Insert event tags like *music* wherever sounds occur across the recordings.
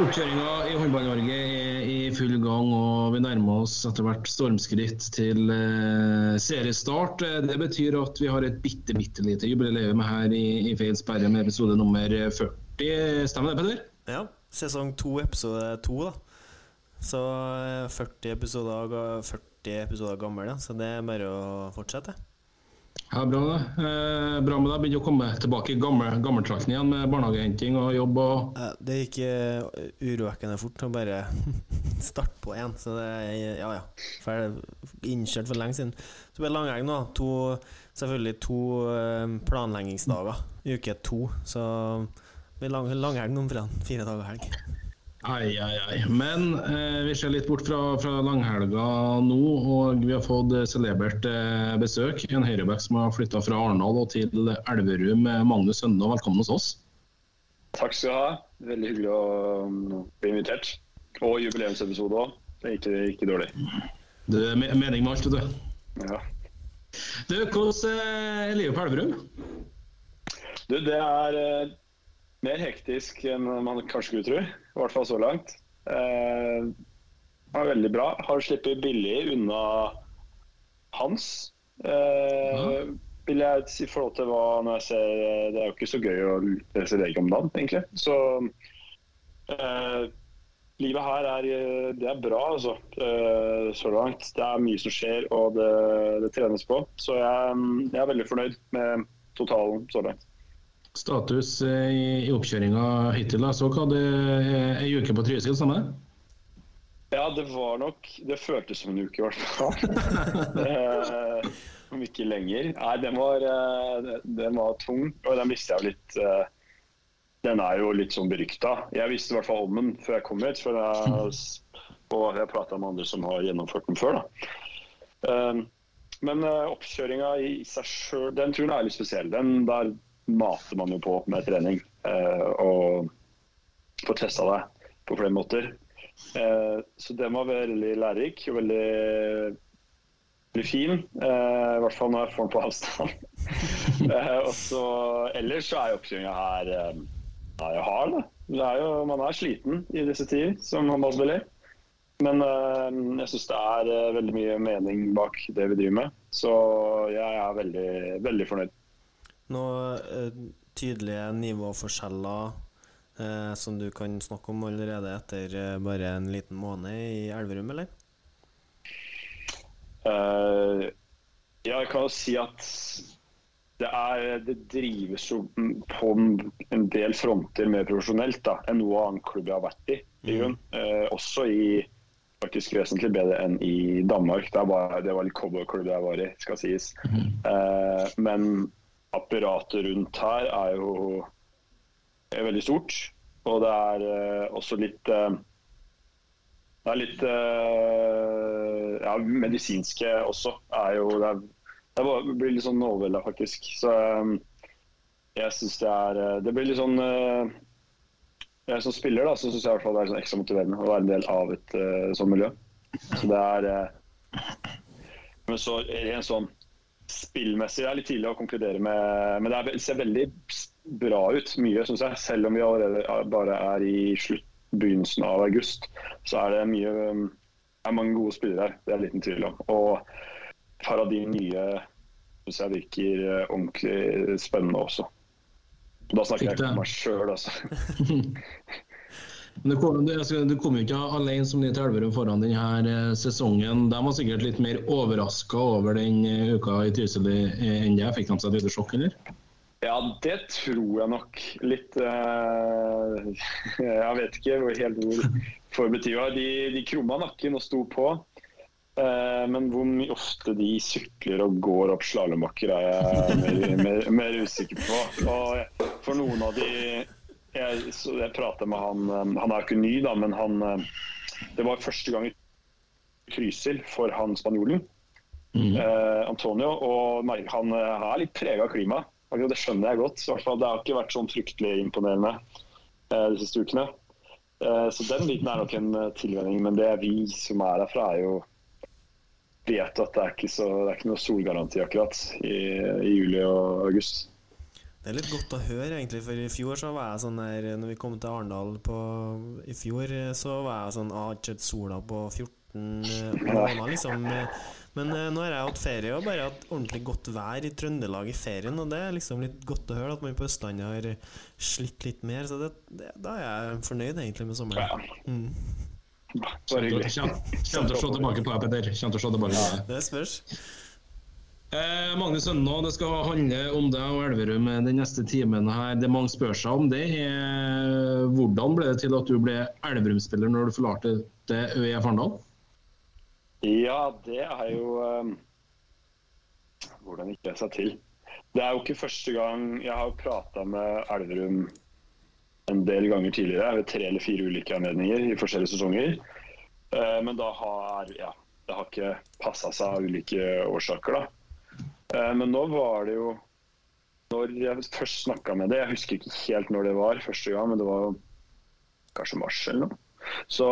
Oppkjøringa i Håndball-Norge er i full gang, og vi nærmer oss etter hvert stormskritt til eh, seriestart. Eh, Det betyr at vi har et bitte, bitte lite jubileum her i, i Feil sperre med episode nummer 40. Stemmer det, Peder? Ja, sesong to, episode to, da. Så eh, 40 episoder, 40 episoder gammel, ja. Så det er bare å fortsette. Ja, Bra. Eh, bra med deg. Begynner å komme tilbake i gammel, gammeltrakten igjen med barnehagehenting og jobb. og Det gikk uh, urovekkende fort å bare *laughs* starte på igjen. Så det er ja, ja. Ferdig, innkjørt for lenge siden. Så blir det langhelg nå. To, selvfølgelig to eh, planleggingsdager. Uke to. Så blir lang, langhelg nå om fredag. Fire dager helg. Ai, ai, ai. Men eh, vi ser litt bort fra, fra langhelga nå, og vi har fått eh, celebert eh, besøk. En høyreback som har flytta fra Arendal til Elverum. Magnus Sønne, velkommen hos oss. Takk skal du ha. Veldig hyggelig å bli invitert. Og jubileumsepisode òg. Det er ikke, ikke dårlig. Det er mening med alt, vet du. Ja. Du, hvordan eh, er livet på Elverum? Du, det er eh, mer hektisk enn man kanskje skulle tro. I hvert fall så langt. Eh, det er veldig bra. Har sluppet billig unna Hans. Eh, vil jeg si i forhold til hva når jeg ser Det er jo ikke så gøy å lese VG om dagen, egentlig. Så eh, livet her er, eh, det er bra, altså. Eh, så langt. Det er mye som skjer, og det, det trenes på. Så jeg, jeg er veldig fornøyd med totalen så langt. Status eh, i, i oppkjøringa hittil. da. Så er ei uke på Trysil, stemmer det? Ja, det var nok Det føltes som en uke, i hvert fall. *laughs* Eh, Om ikke lenger. Nei, den var, eh, den var tung, og den visste jeg jo litt eh, Den er jo litt sånn berykta. Jeg visste i hvert fall om den før jeg kom hit, for jeg, og jeg prata med andre som har gjennomført den før. da. Eh, Men eh, oppkjøringa i seg sjøl, den turen er litt spesiell. Den der mater man jo på med trening eh, og får testa deg på flere måter. Eh, så den var veldig lærerik og veldig, veldig fin. Eh, I hvert fall når jeg får den på avstand. *laughs* eh, og så Ellers så er oppkjøringa her er jo hard. Det er jo, man er sliten i disse tider som håndballspiller. Men øh, jeg syns det er øh, veldig mye mening bak det vi driver med. Så jeg er veldig, veldig fornøyd. Noen eh, tydelige nivåforskjeller eh, som du kan snakke om allerede etter eh, bare en liten måned i Elverum, eller? Uh, ja, jeg kan jo si at det, er, det drives jo på en del fronter mer profesjonelt da, enn noe annen klubb jeg har vært i. i mm. uh, også i faktisk vesentlig bedre enn i Danmark. Det, var, det var litt cowboyklubb jeg var i, skal sies. Eh, men apparatet rundt her er jo er veldig stort. Og det er uh, også litt uh, Det er litt uh, ja, medisinske også. Er jo, det, er, det blir litt sånn overvelda, faktisk. Så um, jeg syns det er Det blir litt sånn jeg Som spiller da, så syns jeg hvert fall det er sånn ekstra motiverende å være en del av et sånt miljø. Så det er Men så rent sånn spillmessig det er litt tidlig å konkludere med Men det er, ser veldig bra ut, mye, syns jeg. Selv om vi allerede er- bare er i slutt, begynnelsen av august, så er det mye det er mange gode spillere her. Det er liten tvil om. Og et par av de nye syns jeg virker eh, ordentlig spennende også. Da snakker jeg ikke om meg sjøl, altså. *laughs* *laughs* Men Du kom, du, du kom jo ikke alene som ny til Elverum foran denne eh, sesongen. De var sikkert litt mer overraska over den eh, uka i Trysil eh, enn det. Fikk de seg et lite sjokk, eller? Ja, det tror jeg nok. Litt uh, *laughs* Jeg vet ikke hvor- helt hvor forberedt de var. De, de krumma nakken og sto på. Uh, men hvor mye ofte de sykler og går opp slalåmbakker, er jeg mer, mer, mer usikker på. Og for noen av de jeg, så jeg prata med han eh, Han er jo ikke ny, da, men han eh, Det var første gang i Trysil for han spanjolen. Eh, Antonio. Og han eh, er litt prega av klimaet. Det skjønner jeg godt. Det har ikke vært sånn fryktelig imponerende eh, de siste ukene. Eh, så den biten er nok en tilvenning. Men det vi som er herfra, er jo vet at det er ikke, så, det er ikke noe solgaranti akkurat i, i juli og august. Det er litt godt å høre, egentlig, for i fjor så var jeg sånn der Når vi kom til Arendal I fjor eh, så var jeg sånn Har Ikke sett sola på 14 måneder, liksom. Men eh, nå har jeg hatt ferie og bare hatt ordentlig godt vær i Trøndelag i ferien, og det er liksom litt godt å høre at man på Østlandet har slitt litt mer, så det, det, da er jeg fornøyd egentlig med sommeren. Mm. bare hyggelig. Kjem kjem til å se tilbake på deg, Petter. Kjem til å se tilbake på deg. Det spørs. Eh, Magnus Ønna, det skal handle om deg og Elverum den neste timen her. Det mange spør seg om, det er hvordan ble det til at du ble Elverum-spiller når du forlarte det ØIF Farendal? Ja, det er jo um, Hvordan gikk det seg til? Det er jo ikke første gang Jeg har prata med Elverum en del ganger tidligere, ved tre eller fire ulike anledninger i forskjellige sesonger. Uh, men da har ja, det har ikke passa seg av ulike årsaker, da. Eh, men nå var det jo Når jeg først snakka med det Jeg husker ikke helt når det var første gang, men det var kanskje mars eller noe. Så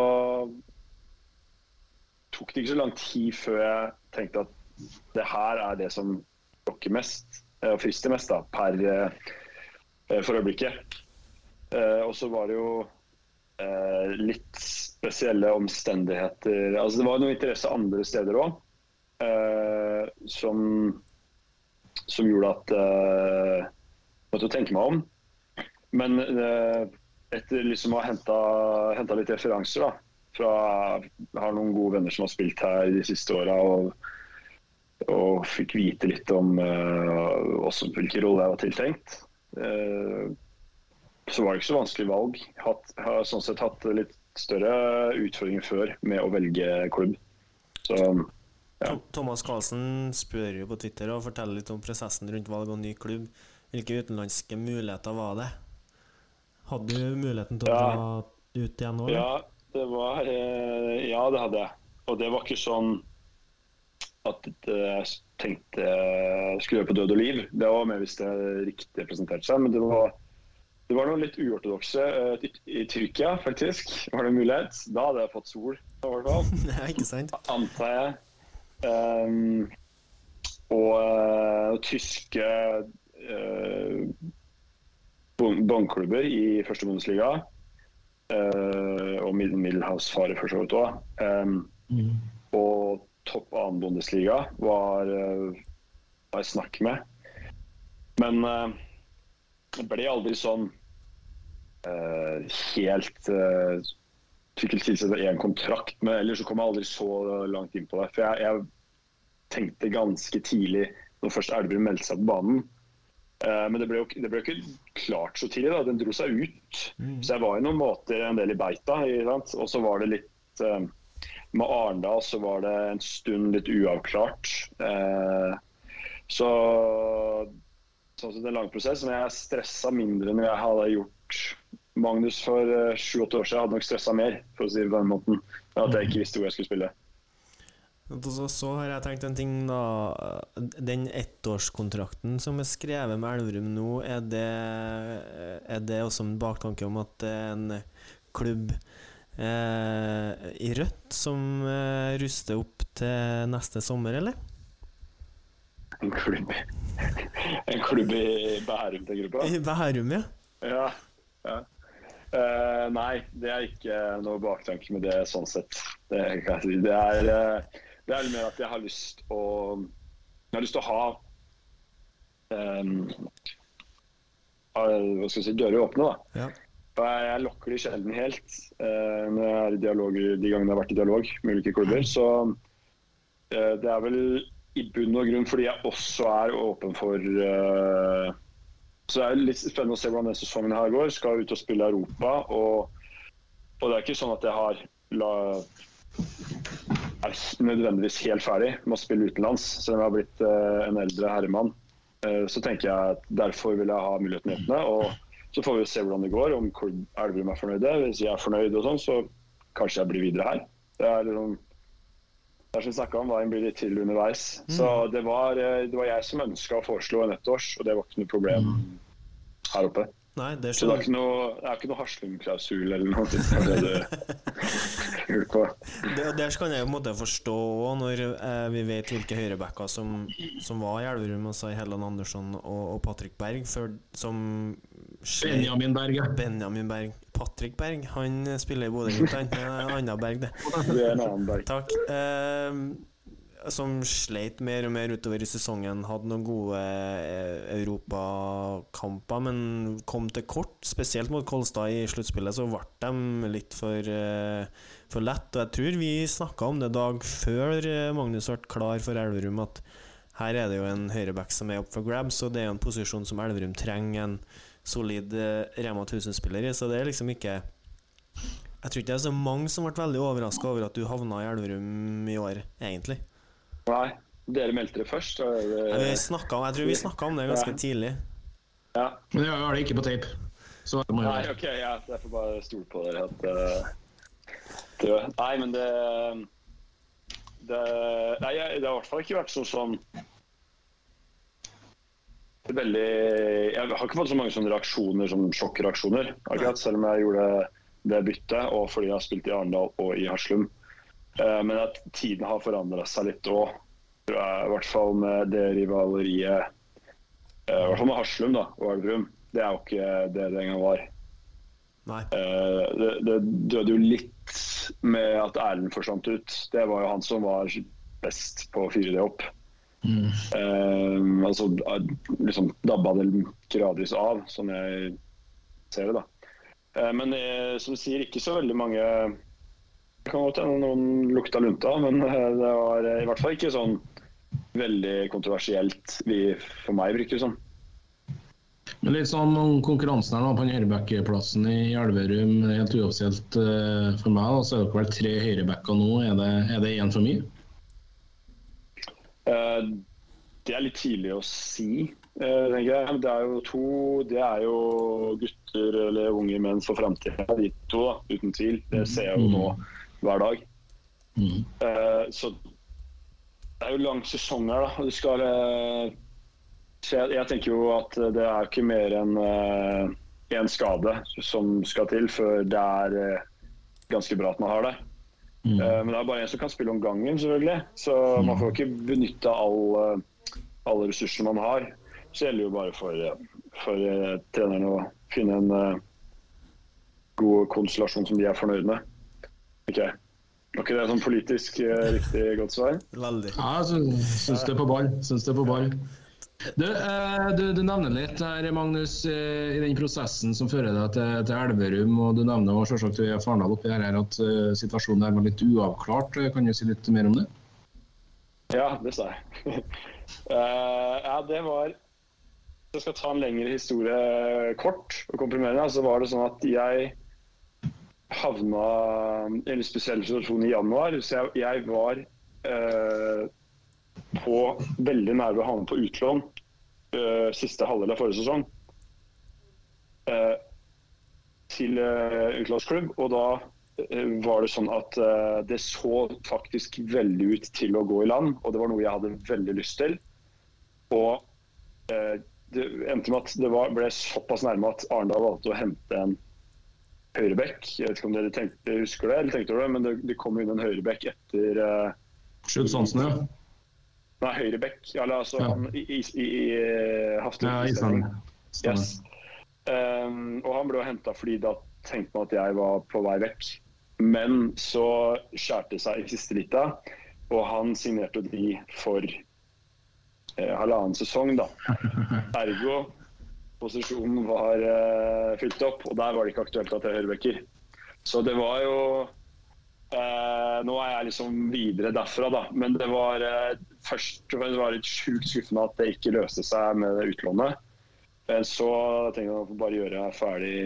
tok det ikke så lang tid før jeg tenkte at det her er det som lokker mest eh, og frister mest da, per eh, for øyeblikket. Og så var det jo litt spesielle omstendigheter. Altså Det var noe interesse andre steder òg som, som gjorde at uh, måtte tenke meg om. Men uh, etter liksom å ha henta litt referanser da, fra Jeg har noen gode venner som har spilt her de siste åra. Og, og fikk vite litt om uh, også hvilken rolle jeg var tiltenkt. Uh, så var det ikke så vanskelig valg. Hatt, har sånn sett hatt litt større utfordringer før med å velge klubb. Så Ja. Thomas Carlsen spør jo på Twitter og forteller litt om prosessen rundt valg av ny klubb. Hvilke utenlandske muligheter var det? Hadde du muligheten til å Ja. ut igjen nå? Ja, det var eh, Ja, det hadde jeg. Og det var ikke sånn at eh, jeg tenkte jeg skulle gjøre på død og liv. Det var mer hvis det riktig presenterte seg. Men det var, det var noe litt uortodokse. eh, I, Tyrkia, faktisk, var det en mulighet. Da hadde jeg fått sol, i hvert fall. *laughs* Nei, ikke sant? Antar jeg. Ehm, og eh, tyske uh, båndklubber i første Bundesliga. uh, og middelhavsfare for så vidt òg. Og topp annen Bundesliga var, var jeg snakk med. Men uh, det ble aldri sånn eh, helt Fikk vel tilsette én kontrakt, men ellers så kom jeg aldri så langt inn på det. For jeg, jeg tenkte ganske tidlig, når først Elverum meldte seg på banen uh, Men det ble jo det ble jo ikke klart så tidlig. da, Den dro seg ut. Så jeg var i noen måter en del i beita. Og så var det litt uh, Med Arendal så var det en stund litt uavklart. Uh, så sånn sett en lang prosess, men jeg stressa mindre enn jeg hadde gjort Magnus for eh, sju-åtte år siden. hadde nok stressa mer, for å si det på den måten. At jeg ikke visste hvor jeg skulle spille. Så, så har jeg tenkt en ting, da. Den ettårskontrakten som er skrevet med Elverum nå, er det, er det også en baktanke om at det er en klubb eh, i rødt som eh, ruster opp til neste sommer, eller? En klubb, en klubb i Bærum til gruppa? I Bærum, ja. Ja. Ja. Eh, nei, det er ikke noe baktanke med det sånn sett. Det si. Det er, eh, det er mer at jeg har lyst å Jeg har lyst til å ha um, Hva skal jeg si dører åpne, da. ja. Jeg, lokker de sjelden helt uh, når jeg er i dialog, de gangene jeg har vært i dialog med ulike klubber. Så uh, det er vel i bunn og grunn fordi jeg også er åpen for eh, Så det er litt spennende å se hvordan denne sesongen her går. Skal ut og spille Europa. Og, og det er ikke sånn at jeg har la, er nødvendigvis helt ferdig med å spille utenlands, selv om jeg har blitt eh, en eldre herremann. Eh, så tenker jeg at derfor vil jeg ha muligheten åpne. Og Så får vi se hvordan det går, om Elverum er fornøyd. Hvis jeg er fornøyd, og sånn, så kanskje jeg blir videre her. Det er liksom det er som vi om, Veien blir litt til underveis. Så det var, eh, det var jeg som ønska å foreslå en ettårs, og det var ikke noe problem her oppe. Nei, det Så det er ikke noe, det er ikke noe Haslum-klausul eller noe. Det *laughs* er det det, Der kan jeg jo på en måte forstå òg, når eh, vi vet hvilke høyrebacker som, som var i Elverum, altså Helland Andersson og, og Patrick Berg, før, som Benjamin Berg, ja. Benjamin Berg. Patrick Berg, han spiller i Bodø-Glimt, han. Det er en annen Berg, det. Det er en annen berg. Takk. Eh, som sleit mer og mer utover i sesongen. Hadde noen gode eh, europakamper, men kom til kort. Spesielt mot Kolstad i sluttspillet, så ble de litt for, eh, for lett. Og jeg tror vi snakka om det dag før eh, Magnus ble klar for Elverum, at her er det jo en høyreback som er opp for grabs, og det er jo en posisjon som Elverum trenger en solid Rema 1000-spiller i, så det er liksom ikke Jeg tror ikke det er så mange som ble veldig overraska over at du havna i Elverum i år, egentlig. Nei, dere meldte det først. det- Vi snakket om, jeg tror vi snakka om det ganske Ja. tidlig. Ja. Men vi har det ikke på tape. Så det må Nei. OK, ja, jeg får bare stole på dere. At, uh, nei, men det, det Nei, det har i hvert fall ikke vært sånn som Veldig Jeg har ikke fått så mange sånne reaksjoner som sjokkreaksjoner, akkurat, selv om jeg gjorde det byttet, og fordi jeg har spilt i Arendal og i Haslum. Eh, Men at tiden har forandra seg litt òg, i hvert fall med det rivaleriet eh, I hvert fall med Haslum da, og Elverum. Det er jo ikke det det engang var. Nei. Eh, det, det døde jo litt med at Erlend forsvant ut. Det var jo han som var best på å fyre det opp. Mm. Um, altså liksom dabba det gradvis av, som jeg ser det, da. Eh, men som du sier, ikke så veldig mange Det kan godt hende noen lukta lunta, men eh, det var eh, i hvert fall ikke sånn veldig kontroversielt vi, for meg, virker det som. Men litt sånn om konkurransen her da, på den høyrebackplassen i Elverum, helt uoffisielt uh, for meg, da, så er det vel tre høyrebacker nå. Er det, er det én for mye? Uh, Det er litt tidlig å si, uh, tenker jeg. Det er jo to Det er jo gutter eller unge menn for framtida, de to, da, uten tvil. Det ser jeg jo nå hver dag. Mm. Uh, Så det er jo lang sesong her, da. Du skal uh, så jeg, jeg tenker jo at det er ikke mer enn én skade som skal til før det er eh, ganske bra at man har det. Mm. Eh, Men det er bare én som kan spille om gangen, selvfølgelig. Så man får ikke benytta all, eh, alle ressursene man har. Så det gjelder jo bare for, eh, for eh, trenerne å finne en eh, god konstellasjon som de er fornøyd med. Ok. Var ikke det sånn politisk eh, riktig godt svar? Veldig. Ja, jeg syns, syns det er på ball. Syns det er på ball. Du, eh, du, du nevner litt her, Magnus, eh, i den prosessen som fører deg til, til Elverum. og Du nevner også, selvsagt Farendal oppi her, her at eh, situasjonen der var litt uavklart. Eh, Kan du si litt mer om det? Ja, det sa jeg. *laughs* Eh, ja, det var Hvis jeg skal ta en lengre historie kort og komprimere, så var det sånn at jeg havna i en spesiell situasjon i januar. Så jeg, jeg var eh, på veldig nær ved å havne på utlån eh, siste halvdel av forrige sesong. Eh, til uh, utlånsklubb, og da eh, var det sånn at eh, det så faktisk veldig ut til å gå i land, og det var noe jeg hadde veldig lyst til. Og eh, det endte med at det ble såpass nærme at Arendal valgte å hente en høyrebekk. Jeg vet ikke om dere tenkte, husker det, eller tenkte det, men det, det kom inn en høyreback etter uh, Skjøt Hansen, ja. Nei, høyreback. Eller altså Ja. han i, i, i, i Haften. ja Island. Yes. Um, og han ble henta fordi da tenkte man at jeg var på vei vekk. Men så skjærte det seg i siste lita, og han signerte de for eh, halvannen sesong, da. *laughs* Ergo posisjonen var uh, fylt opp, og der var det ikke aktuelt at jeg er høyrebacker. Så det var jo uh, Nå er jeg liksom videre derfra, da. Men det var uh, først og fremst var litt sjukt skuffende at det ikke løste seg med utlånet. Så tenkte jeg å bare gjøre jeg ferdig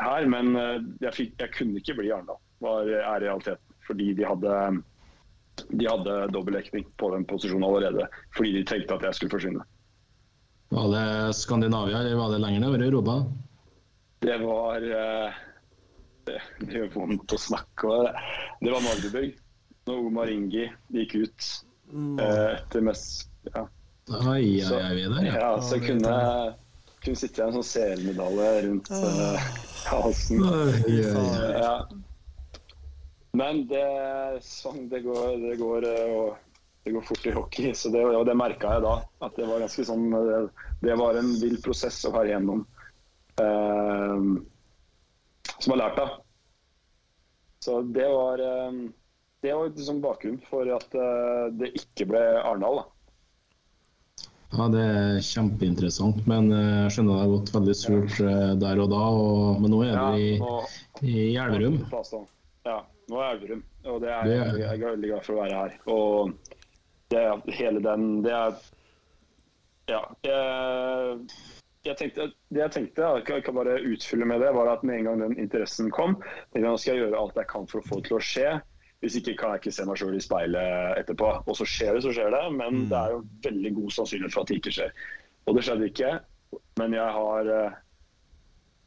her. Men jeg, fikk, jeg kunne ikke bli i Arendal, var er realiteten. Fordi de hadde, de hadde dobbeltdekning på den posisjonen allerede. Fordi de tenkte at jeg skulle forsvinne. Var det Skandinavia, eller var det lenger nedover i Europa? Det var eh, Det, det gjør vondt å snakke om det. Det var Magdeburg. Når Omar Ingi gikk ut eh, etter mest ja. Ai, ai, ai, vi er der, ja. ja, så kunne kunne sitte en sånn CL-medalje rundt uh, halsen. Ai, ai, ai. Ja. Men det, sånn, det, går, det, går, eh, og det går fort i hockey, så det, og det merka jeg da. At det var ganske sånn Det, det var en vill prosess å være igjennom. Eh, som har lært av. Så det var eh, Det var liksom bakgrunnen for at eh, det ikke ble Arendal. da. Ja, Det er kjempeinteressant, men eh, jeg skjønner det har gått veldig surt eh, der og da. Og, men nå er Ja, du i, og- i Elverum. Ja, nå er jeg Elverum, og det er, Det jeg, jeg er veldig glad for å være her. Og det hele den Det er Ja. Jeg, jeg tenkte, det jeg tenkte, jeg kan, bare utfylle med det, var at med en gang den interessen kom, nå skal jeg gjøre alt jeg kan for å få det til å skje. Hvis ikke kan jeg ikke se meg sjøl i speilet etterpå. Og så skjer det, så skjer det. Men det er jo veldig god sannsynlighet for at det ikke skjer. Og det skjedde ikke. Men jeg har eh,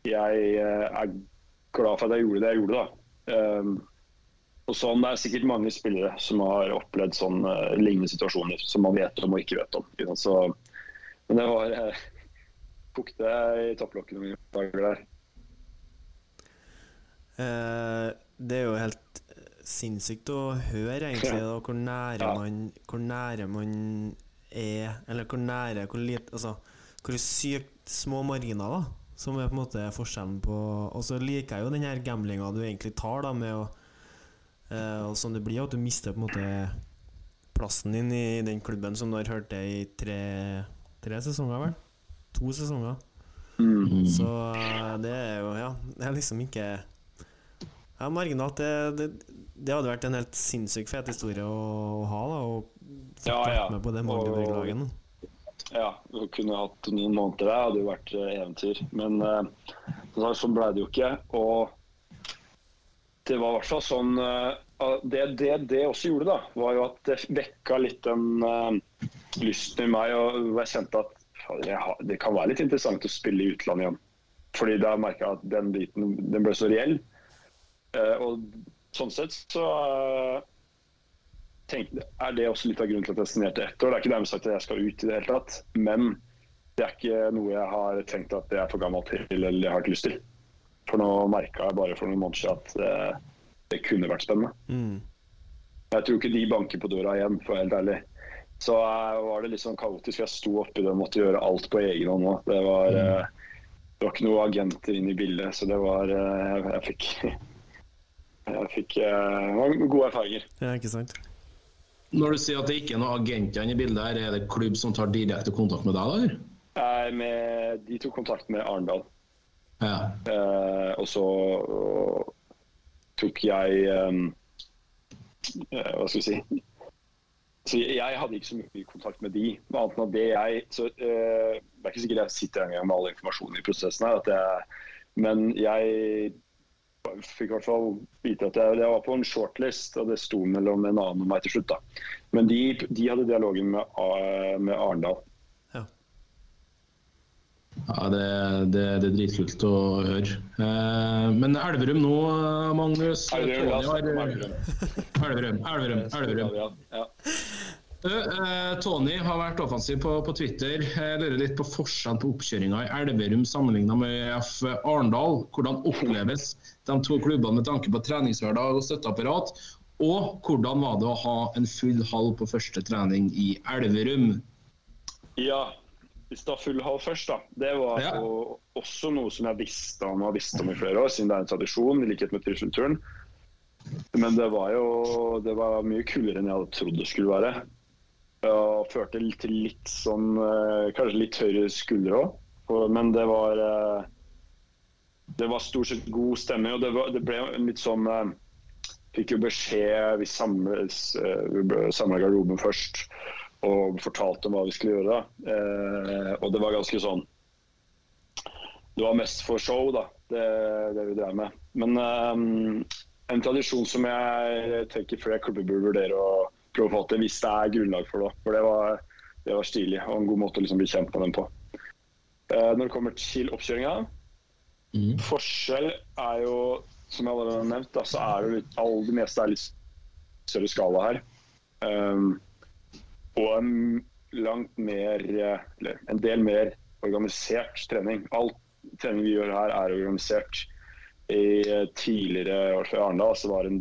Jeg eh, er glad for at jeg gjorde det jeg gjorde, da. Og sånn, Det er sikkert mange spillere som har opplevd sånn uh, lignende situasjoner som man vet om og ikke vet om. sant? Så, men det var uh, Kokte i topplokkene mine dager der. Uh, det er jo helt sinnssykt å høre, egentlig, da, hvor nære Ja. man Hvor nære man er Eller hvor nære Hvor lite Altså, hvor sykt små marginer, da. Som er på en måte forskjellen på Og så liker jeg jo den her gamblinga du egentlig tar, da, med å eh, Og sånn det blir, at du mister på en måte plassen din i den klubben som du har hørt det i tre, tre sesonger, vel? To sesonger. Mm. Så eh, det er jo Ja, det er liksom ikke Ja, marginalt. Det, det, det hadde vært en helt sinnssykt fet historie å, å ha, da. Og få Ja, ja. med på det Magdeburg-laget. Ja, å kunne hatt noen måneder der, hadde jo vært eh, eventyr. Men eh, sånn ble det jo ikke. Og det var i hvert fall sånn eh, det, det det også gjorde, da, var jo at det vekka litt den uh, lysten i meg. Og jeg kjente at jeg det kan være litt interessant å spille i utlandet igjen. Fordi da merka jeg at den biten den ble så reell. Uh, og sånn sett så uh, tenkte, er det også litt av grunnen til at jeg signerte ett år. Det er ikke dermed sagt at jeg skal ut i det hele tatt, men det er ikke noe jeg har tenkt at jeg er for gammel til eller jeg har ikke lyst til. For nå merka jeg bare for noen måneder siden at eh, det kunne vært spennende. Mm. Jeg tror ikke de banker på døra igjen, for å være helt ærlig. Så eh, var det litt sånn kaotisk. Jeg sto oppi det og måtte gjøre alt på egen hånd òg. Det var, eh, det var ikke noen agenter inn i bildet, så det var eh, Jeg, *laughs* jeg fikk Jeg fikk gode erfaringer. Ja, ikke sant? Når du sier at det ikke er noen agenter inne i bildet, her, er det klubb som tar direkte kontakt med deg? da, eller? Jeg med, de tok kontakt med Arendal. Ja. Eh, og så og, tok jeg um, eh, Hva skal vi si så Jeg hadde ikke så mye kontakt med de. Annet enn det jeg så, uh, Det er ikke sikkert jeg sitter engang med all informasjonen i prosessen her. Jeg, men jeg fikk i hvert fall vite at jeg, jeg var på en shortlist, og det sto mellom en annen og meg til slutt. da. Men de, de hadde dialogen med, A- med Arendal. Ja. Det, det, det er dritkult å høre. Eh, men Elverum nå, Magnus Elverum, Elverum. Elverum, Elverum. Ja. Eh, Tony har vært offensiv på, på Twitter. Jeg lurer litt på forskjellen på oppkjøringa i Elverum sammenlignet med F. Arendal. Hvordan oppleves de to klubbene med tanke på treningshverdag og støtteapparat? Og hvordan var det å ha en full hall på første trening i Elverum? Ja, hvis det var full hall først, da. Det var Ja. og, også noe som jeg visste om og visste om i flere år, siden det er en tradisjon, i likhet med Trysil-turen. Men det var jo det var mye kulere enn jeg hadde trodd det skulle være. Og førte til litt sånn eh, Kanskje litt høyere skuldre òg. Men det var eh, Det var stort sett god stemning, og det, var, det ble litt sånn eh, Fikk jo beskjed vi samla garderoben først og fortalte om hva vi skulle gjøre. Eh, og det var ganske sånn Det var mest for show, da, det, det vi drev med. Men eh, en tradisjon som jeg tenker flere klubber burde vurdere å prøve å få til, hvis det er grunnlag for det. For det var, det var stilig og en god måte å liksom bli kjent med dem på. Eh, når det kommer til oppkjøringa, Forskjell er jo, som jeg allerede har nevnt, da, så er det litt, all det meste er litt større skala her. Um, og en langt mer, eller en del mer organisert trening. All trening vi gjør her er organisert. I eh, tidligere fall i Arendal så var det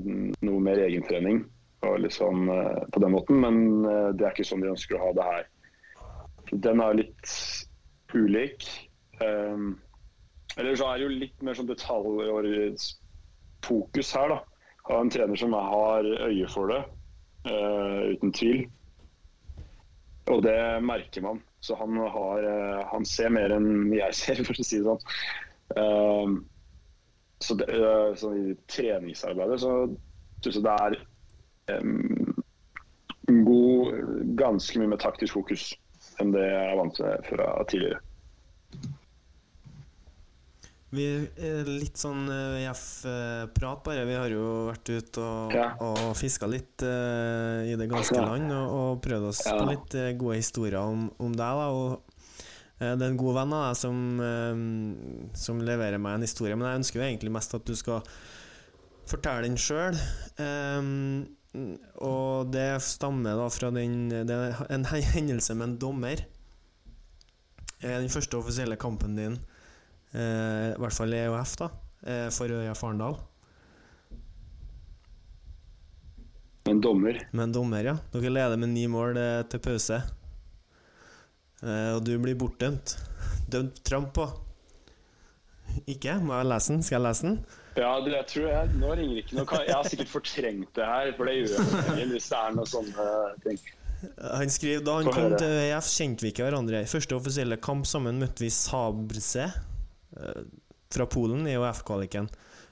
noe mer egentrening og liksom, eh, på den måten, men eh, det er ikke sånn vi ønsker å ha det her. Den er litt ulik. Um, eller så er det jo litt mer sånn detaljfokus her, da. Ha en trener som har øye for det, uh, uten tvil. Og det merker man. Så han, har, eh, han ser mer enn jeg ser, *laughs* for å si det sånn. Um, så, det, eh, så i treningsarbeidet så syns jeg det er um, god, ganske mye mer taktisk fokus enn det jeg er vant til fra tidligere. Vi er litt sånn VF-prat, bare. Vi har jo vært ute og, Ja. og fiska litt uh, i det ganske land og, og prøvd oss Ja. på litt eh, gode historier om, om deg. da og uh, Det er en god venn av deg som, uh, som leverer meg en historie, men jeg ønsker jo egentlig mest at du skal fortelle den sjøl. og det stammer da fra den Det er en *laughs* hendelse med en dommer. Eh, Den første offisielle kampen din Eh, I hvert fall EOF, da. Eh, for Øya Farendal. En dommer Med en dommer, ja. Dere leder med ni mål eh, til pause. Eh, og du blir bortdømt. Dømt tramp på. Ikke? Må jeg lese den? Skal jeg lese den? Ja, du, jeg tror jeg, nå ringer ikke noe. Jeg har sikkert fortrengt det her, for det gjør jeg regel hvis det er noe sånne ting. Han skriver da han kom til ØIF, kjente vi ikke hverandre. I første offisielle kamp sammen møtte vi Sabrse eh, fra Polen i OF-kvaliken.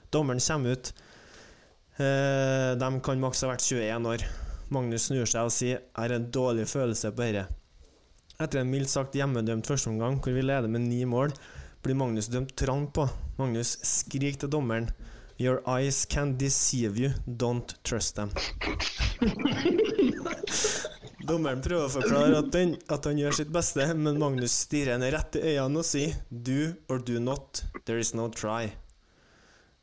Dommeren kommer ut. Eh, de kan maks ha vært 21 år. Magnus snur seg og sier 'Jeg har en dårlig følelse på dette'. Etter en mildt sagt hjemmedømt førsteomgang, hvor vi leder med ni mål, blir Magnus dømt trang på. Magnus skriker til dommeren 'Your eyes can deceive you. Don't trust them'. *laughs* Dommeren prøver å forklare at, den, at han gjør sitt beste, men Magnus stirrer henne rett i øynene og sier 'Do or do not. There is no try'.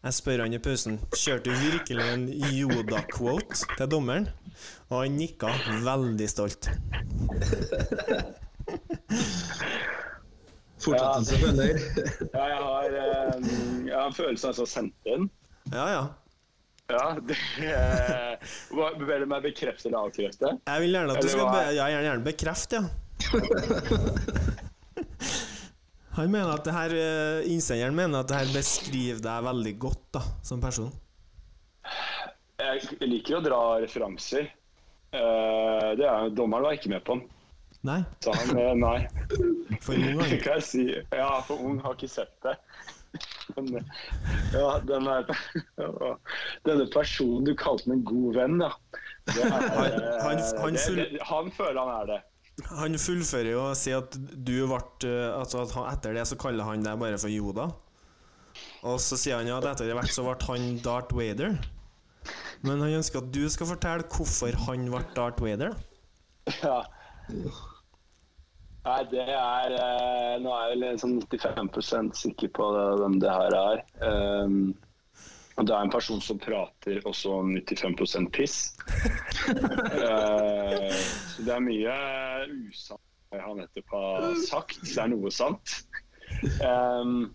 Jeg spør han i pausen kjørte du virkelig en Yoda-quote til dommeren, og han nikka veldig stolt. *laughs* Fortsettelse følger. Ja, jeg har, eh, jeg har en følelse av å har sendt den. Ja, ja. Ja, det, eh, hva- du meg bekrefte eller avkrefte? Jeg vil gjerne at du skal be, ja, gjerne, gjerne bekrefte, ja. *laughs* Han mener at det her eh, Innsenderen mener at det her beskriver deg veldig godt da, som person. Jeg liker å dra referanser. Eh, det er, dommeren var ikke med på den. Nei, Så han nei. for ung han. *laughs* kan jeg si. Ja, for ung har ikke sett det. Men ja, den er, denne personen du kalte en god venn, ja. Det er, Han- han- eh, han det- full- det- han føler han er det. Han fullfører jo og sier at du ble eh, Altså at han, etter det så kaller han deg bare for Yoda. Og så sier han jo at etter hvert så ble han Darth Vader. Men han ønsker at du skal fortelle hvorfor han ble Darth Vader. Ja. Nei, det er eh, Nå er jeg vel sånn 95 sikker på det, hvem det her er. Um, og det er en person som prater også 95 piss. uh, *laughs* så det er mye usant han nettopp har sagt. Det er noe sant. Um,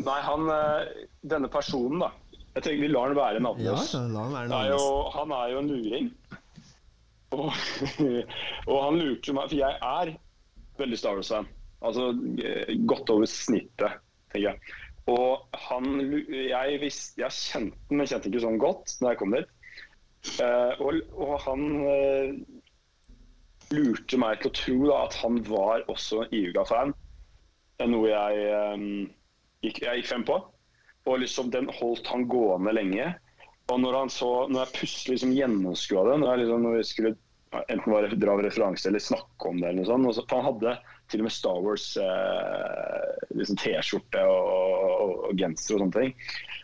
nei, han eh, Denne personen, da. Jeg tenker Vi lar han være navnløs. la han er jo, han er jo en luring. Og, *laughs* og han lurte meg, for jeg er veldig Star Wars-fan. Altså eh, godt over snittet, tenker jeg. Og han Jeg, visste, jeg kjente den, men kjente ikke sånn godt når jeg kom dit. Uh, og, og han uh, lurte meg til å tro da, at han var også Iuga-fan. Noe jeg, um, gikk, jeg gikk frem på. Og liksom den holdt han gående lenge. Og når, han så, når jeg plutselig liksom gjennomskua det, når, jeg liksom, når vi skulle enten bare dra referanse eller snakke om det, eller noe sånt, og så, han hadde til og med Star Wars eh, liksom T-skjorte og, og, og genser og sånne ting.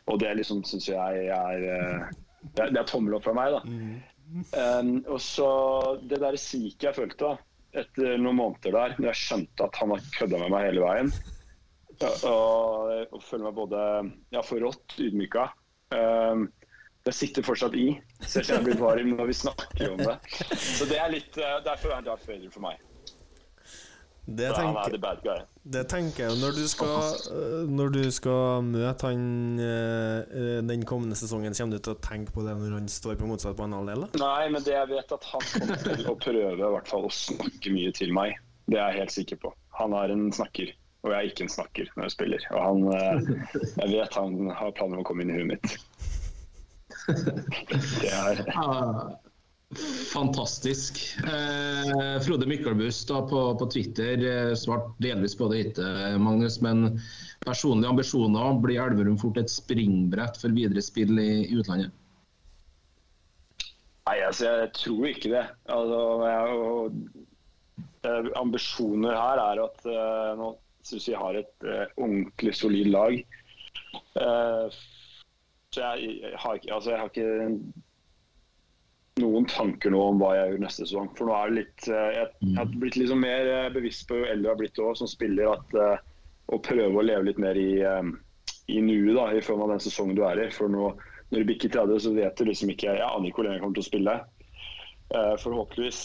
Og det liksom syns jeg er eh, det, er- det er tommel opp fra meg, da. Um, og så det der siket jeg følte da, etter noen måneder der, når jeg skjønte at han har kødda med meg hele veien, og, og føler meg både ja, forrådt, ydmyka. Um, det sitter fortsatt i, så jeg kjenner jeg blir varm når vi snakker om det. Så det er litt, uh, Derfor er Darth Vader for meg. Det han er tenker, det tenker jeg når du skal øh, Når du skal møte han øh, den kommende sesongen, kommer du til å tenke på det når han står på motsatt banehalvdel? Nei, men det jeg vet at han kommer til å prøve i hvert fall å snakke mye til meg. Det er jeg helt sikker på. Han er en snakker, og jeg er ikke en snakker når jeg spiller. Og han, eh, jeg vet han har planer om å komme inn i huet mitt. Det er Ja, fantastisk. Eh, Frode Myklebust på, på Twitter eh, svarte delvis på det ikke, Magnus. Men personlige ambisjoner blir Elverum fort et springbrett for videre spill i, i utlandet? Nei, altså, jeg tror ikke det. Altså, jeg, og, ambisjoner her er at eh, nå syns vi har et eh, ordentlig solid lag. Eh, så jeg, jeg, har ikke, altså, jeg har ikke noen tanker nå om hva jeg gjør neste sesong. For nå er det litt eh, Jeg, jeg har blitt liksom mer eh, bevisst på jo eldre jeg har blitt også, som spiller, at eh, å prøve å leve litt mer i, i nuet da, i form av den sesongen du er i. For nå, når du bikker 30, så vet du liksom ikke Jeg aner ikke hvor lenge jeg kommer til å spille. Forhåpentligvis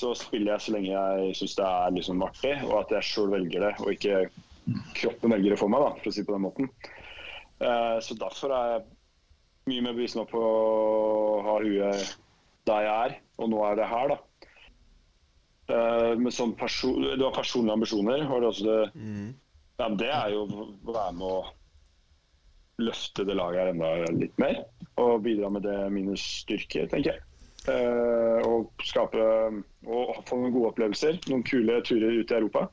så spiller jeg så lenge jeg syns det er liksom artig, og at jeg sjøl velger det, og ikke kroppen velger det for meg, da, for å si det på den måten. Så derfor er jeg mye mer bevisst nå på å ha huet der jeg er, og nå er det her, da. Eh, men sånn perso du har personlige ambisjoner. Har du også det? Ja, men det er jo å være med å løfte det laget her enda litt mer. Og bidra med det mine styrker, tenker jeg. Eh, og skape og få noen gode opplevelser. Noen kule turer ut i Europa.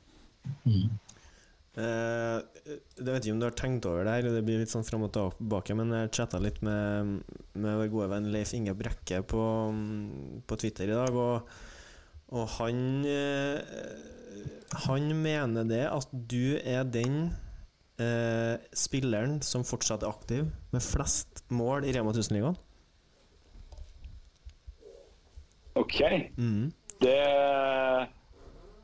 Eh, jeg vet ikke om du har tenkt over det her, det blir litt sånn fram og tilbake, men jeg chatta litt med, med vår gode venn Leif Inge Brekke på, på Twitter i dag, og, og han eh, Han mener det at du er den uh, spilleren som fortsatt er aktiv med flest mål i Rema 1000-ligaen. OK. Mm. Det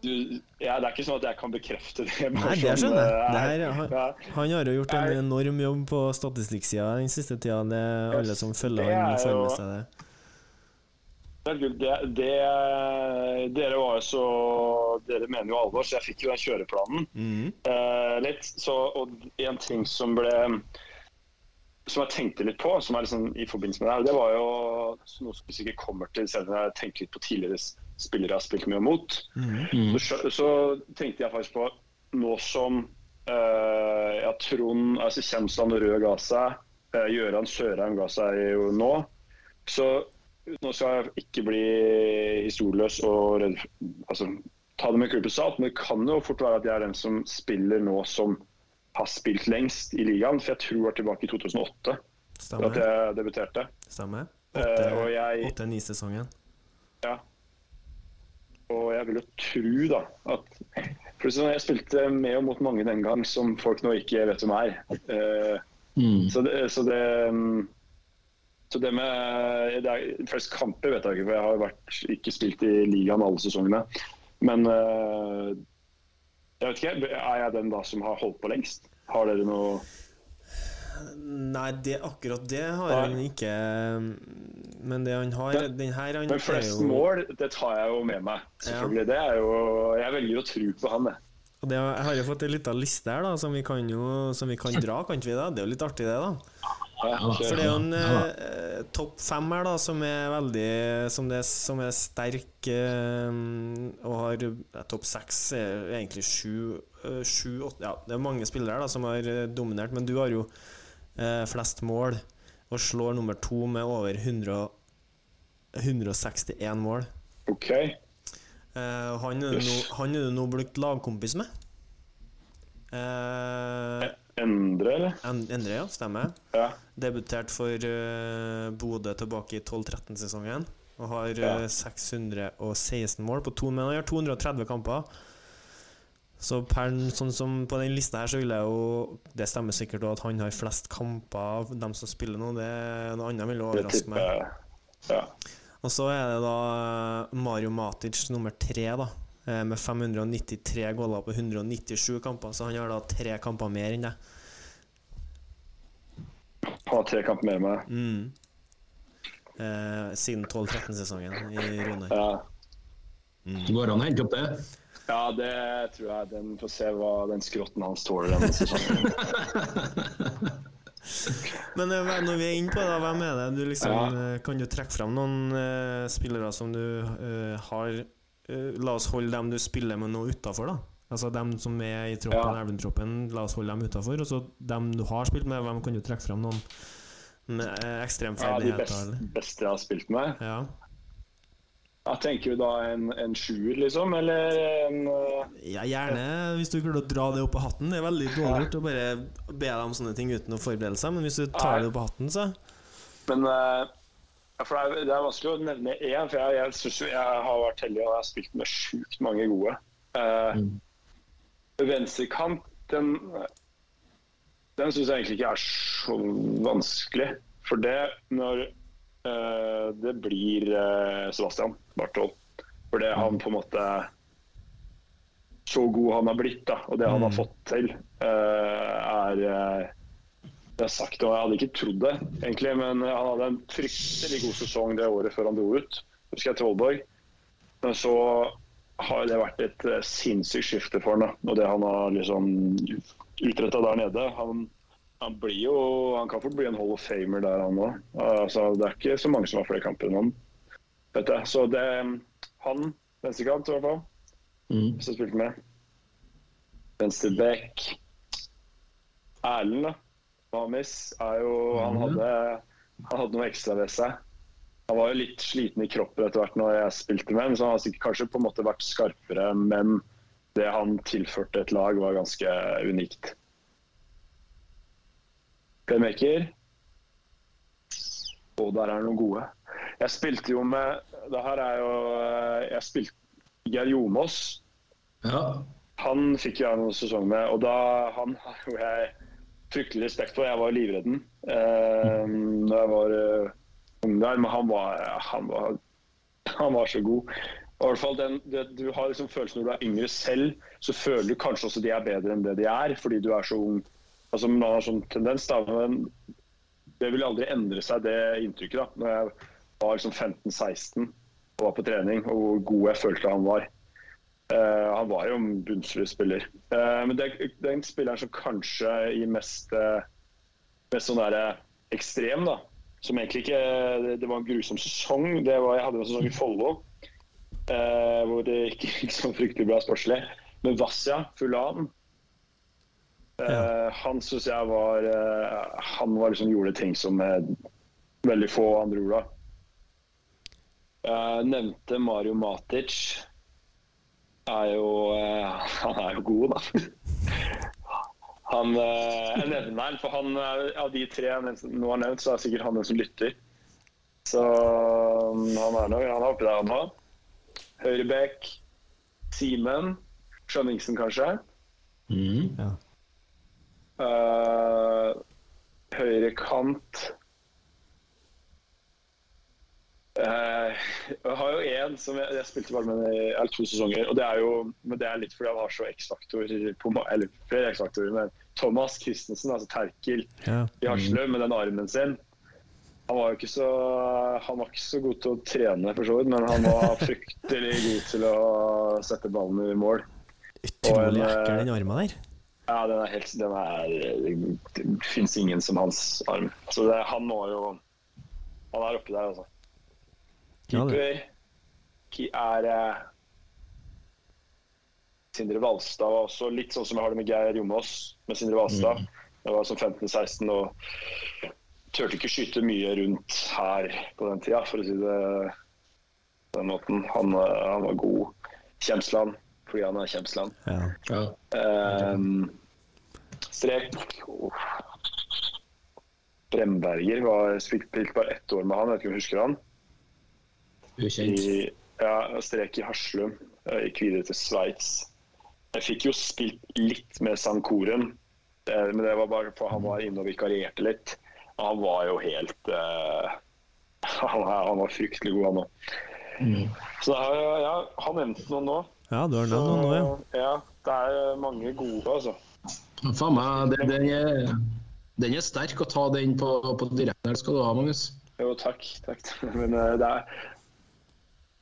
du, ja, Det er ikke sånn at jeg kan bekrefte det. Nei, det sånn, skjønner jeg. eh, Det her, han, han har jo gjort en enorm jobb på statistikksida den siste tida. Det er alle som følger han, får med seg det. Det, det, dere var jo så Dere mener jo alvor, så jeg fikk jo den kjøreplanen Mm. eh, litt. Så, og en ting som ble Som jeg tenkte litt på, som er liksom i forbindelse med det her, det var jo noe som vi sikkert kommer til om jeg tenker litt på tidligere spillere har spilt mye mot. Så, så tenkte jeg faktisk på nå som eh, ja, Trond altså Kjemsland og Rød ga seg, uh, Gøran Sørheim ga seg jo nå. Så nå skal jeg ikke bli historieløs og redd, altså, ta det med klype salt, men det kan jo fort være at jeg er den som spiller nå som har spilt lengst i ligaen. For jeg tror jeg var tilbake i 2008 at Stemmer. jeg debuterte. Stemmer. Eh, og jeg- Åtte-ni-sesongen. Ja. Og jeg vil jo tro da at Jeg spilte med og mot mange den gang som folk nå ikke vet hvem er. Eh, Mm. så, det, så det mm, så det med det er, Flest kamper vet jeg ikke, for jeg har vært, ikke spilt i ligaen alle sesongene. Men eh, jeg vet ikke, er jeg den da som har holdt på lengst? Har dere noe Nei, det, akkurat det har Nei. han ikke. Men det han har Men- Den her han Men flest jo mål, det tar jeg jo med meg. Selvfølgelig. Det er jo Jeg velger å tro på han, jeg. Og det, Jeg har jo fått ei lita liste her da som vi kan jo Som vi kan dra, kan vi da? Det er jo litt artig, det, da. Ja. For det er jo en eh, topp fem her da som er veldig Som, det, som er sterk eh, og har ja, Topp seks er egentlig sju, eh, sju åtte, Ja, det er mange spillere da som har eh, dominert, men du har jo flest mål og slår nummer to med over 100, 161 mål. OK. Eh, han er du Yes. nå, du nå blitt lagkompis med. Eh, Endre, eller? Endre, ja. Stemmer. Ja. Debutert for uh, Bodø tilbake i 12-13-sesongen. Og har Ja. eh, 616 mål på to, men han har 230 kamper. Så per, sånn som på den lista her, så vil jeg jo Det stemmer sikkert at han har flest kamper av dem som spiller nå. Det er Noe annet vil Det overraske meg. Ja. Og så er det da Mario Matic nummer tre, da. eh, med 593 goller på 197 kamper, så han har da tre kamper mer enn deg. Har tre kamper mer enn meg. Mm. Eh, siden 12-13-sesongen i Runar. Ja. Går det an å hente opp det? Ja, det tror jeg. Den får se hva den skrotten hans tåler denne sesongen. *laughs* Men eh, når vi er inne på det, hvem er det du liksom Ja. eh, Kan du trekke frem noen uh, spillere som du uh, har uh, La oss holde dem du spiller med nå utafor, da. Altså dem som er i troppen, Ja. Elven-troppen, la oss holde dem utafor. Og så dem du har spilt med, hvem kan du trekke frem noen med ekstremferdigheter? Ja, de best, beste jeg har spilt med. Ja. Jeg tenker jo da en, en sjuer, liksom, eller en uh, ja, gjerne hvis du klarer å dra det opp av hatten. Det er veldig dårlig gjort å bare be deg om sånne ting uten å forberede seg, men hvis du tar Nei. det opp av hatten, så Men uh, for det er, det er vanskelig å nevne én, for jeg, jeg, syns jo jeg har vært heldig og jeg har spilt med sjukt mange gode. Uh, Venstrekant, den, den syns jeg egentlig ikke er så vanskelig. For det når uh, det blir Sebastian Barthold. For det han på en måte Så god han har blitt, da, og det han har fått til, eh, er Det jeg har sagt det, og jeg hadde ikke trodd det, egentlig, men han hadde en fryktelig god sesong det året før han dro ut. Husker jeg Trollborg. Men så har det vært et eh, sinnssykt skifte for han. da. Og det han har liksom utretta der nede han, han blir jo Han kan fort bli en Hall of Famer der, han òg. Altså, det er ikke så mange som har flere kamper enn han. Vet jeg. Så det Han, venstrekant i hvert fall, Mm. som spilte med. Venstreback. Erlend, da. Mamis er jo Han hadde, han hadde noe ekstra ved seg. Han var jo litt sliten i kroppen etter hvert når jeg spilte med ham, så han har kanskje på en måte vært skarpere, men det han tilførte et lag, var ganske unikt. Playmaker. Og der er det noen gode. Jeg spilte jo med Det her er jo Jeg spilte Geir Jomås. Ja. Han fikk jeg noen sesong med, og da han har jo jeg fryktelig respekt for. Jeg var livredd eh, da jeg var eh, ung der, men han var, han var, han var så god. Og i hvert fall den, det, du har liksom følelsen når du er yngre selv, så føler du kanskje også de er bedre enn det de er, fordi du er så ung. Altså, man har sånn tendens, da, men det vil aldri endre seg, det inntrykket. da. Når jeg var liksom 15-16 og var på trening, og hvor god jeg følte han var. Uh, han var jo en bunnsolid spiller. Uh, men det er den spilleren som kanskje i mest, uh, mest sånn der, eh, ekstrem, da. Som egentlig ikke Det, det var en grusom sesong. Det var, jeg hadde en sesong i Follo hvor det *laughs* ikke gikk så fryktelig bra sportslig. Men Vassia Fulan ja. Han syns jeg var Han var liksom gjorde ting som veldig få andre gjorde. Jeg nevnte Mario Matic er jo eh, *laughs* Han er jo god, da. Han, eh, jeg nevner han, for han, er- av de tre jeg nå har nevnt, så er sikkert han den som lytter. Så um, han er nok, han er oppi der, han òg. Høyrebekk, Simen. Skjønningsen, kanskje. Mm. Ja. Uh, høyre kant Eh, Jeg har jo én som jeg, jeg spilte bare med i eller to sesonger. og det er jo, Men det er litt fordi han har så X-faktor på Eller flere X-faktorer. Men Thomas Christensen, altså Terkel Ja. i Haslum, med den armen sin han var jo ikke så, han var ikke så god til å trene, for så vidt, men han var *laughs* fryktelig god til å sette ballen i mål. Utrolig ekkel, eh, den armen der. Ja, den er helt den er, Det fins ingen som hans arm. Så det, han må jo Han er oppi der, altså. Keeper er eh, Sindre Valstad var også litt sånn som jeg har det med Geir Jomås med Sindre Valstad. Jeg var som 15-16 og turte ikke skyte mye rundt her på den tida, for å si det på den måten. Han, eh, han var god. Kjemsland, fordi han er Kjemsland. Ja. ja. Ehm, strek oh. Bremberger var spilt bare ett år med han, jeg vet ikke om du husker han? Ukjent. I, ja, strek i Haslum. eh, Gikk videre til Sveits. Jeg fikk jo spilt litt med Sankoren, eh, men det var bare for han var inne og vikarierte litt. Han var jo helt uh, *laughs* han, var, han var fryktelig god, han òg. Mm. Så jeg- ja, han nevnte noen nå. Ja, du har nevnt noen nå, ja. Ja, det er mange gode, altså. Faen meg, den, den, er, den er sterk å ta den på, på direkten her, skal du ha, Magnus. Jo, takk. takk. *laughs* Men det er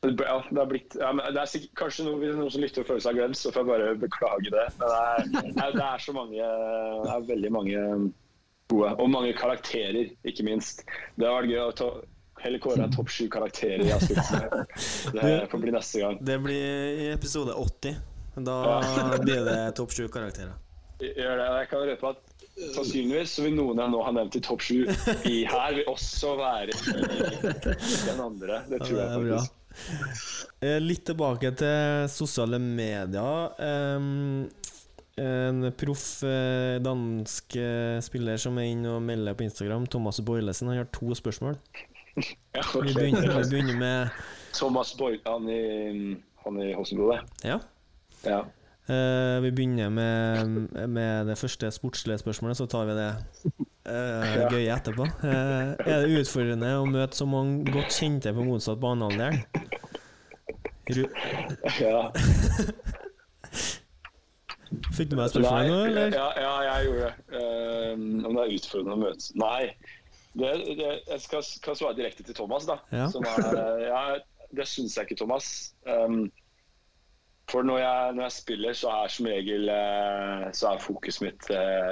ja, det er blitt ja, men det er sikkert, Kanskje hvis noen som lytter og føler seg glemt, så får jeg bare beklage det. Men det er, det er, så mange Det er veldig mange gode. Og mange karakterer, ikke minst. Det har vært gøy å ta Heller kåre en topp sju karakterer i Asphyxia. *laughs* Det får bli neste gang. Det blir i episode 80. Da *laughs* blir det topp sju karakterer. Gjør det. Jeg kan røpe at sannsynligvis så vil noen jeg nå har nevnt i topp sju i her, vil også være den andre. Det tror jeg bra. faktisk. Eh, Litt tilbake til sosiale medier. En proff eh, dansk eh, spiller som er inne og melder på Instagram, Thomas Boilesen, han har to spørsmål. *laughs* Ja, Vi begynner, vi begynner med Thomas Boilesen han i, han i Hossenbro, det. Ja. Ja. Vi begynner med, med det første sportslige spørsmålet, så tar vi det eh, gøy etterpå. Uh, er det utfordrende å møte så mange godt kjente på motsatt banehalvdel? Ja. *laughs* Fikk du med deg spørsmålet nå, eller? Ja, ja, jeg gjorde det. Uh, om det er utfordrende å møtes Nei. Det, det, jeg skal, skal, svare direkte til Thomas, da. Ja. Som er, ja, det syns jeg ikke, Thomas. Um, for når jeg, når jeg spiller, så er som regel så er fokuset mitt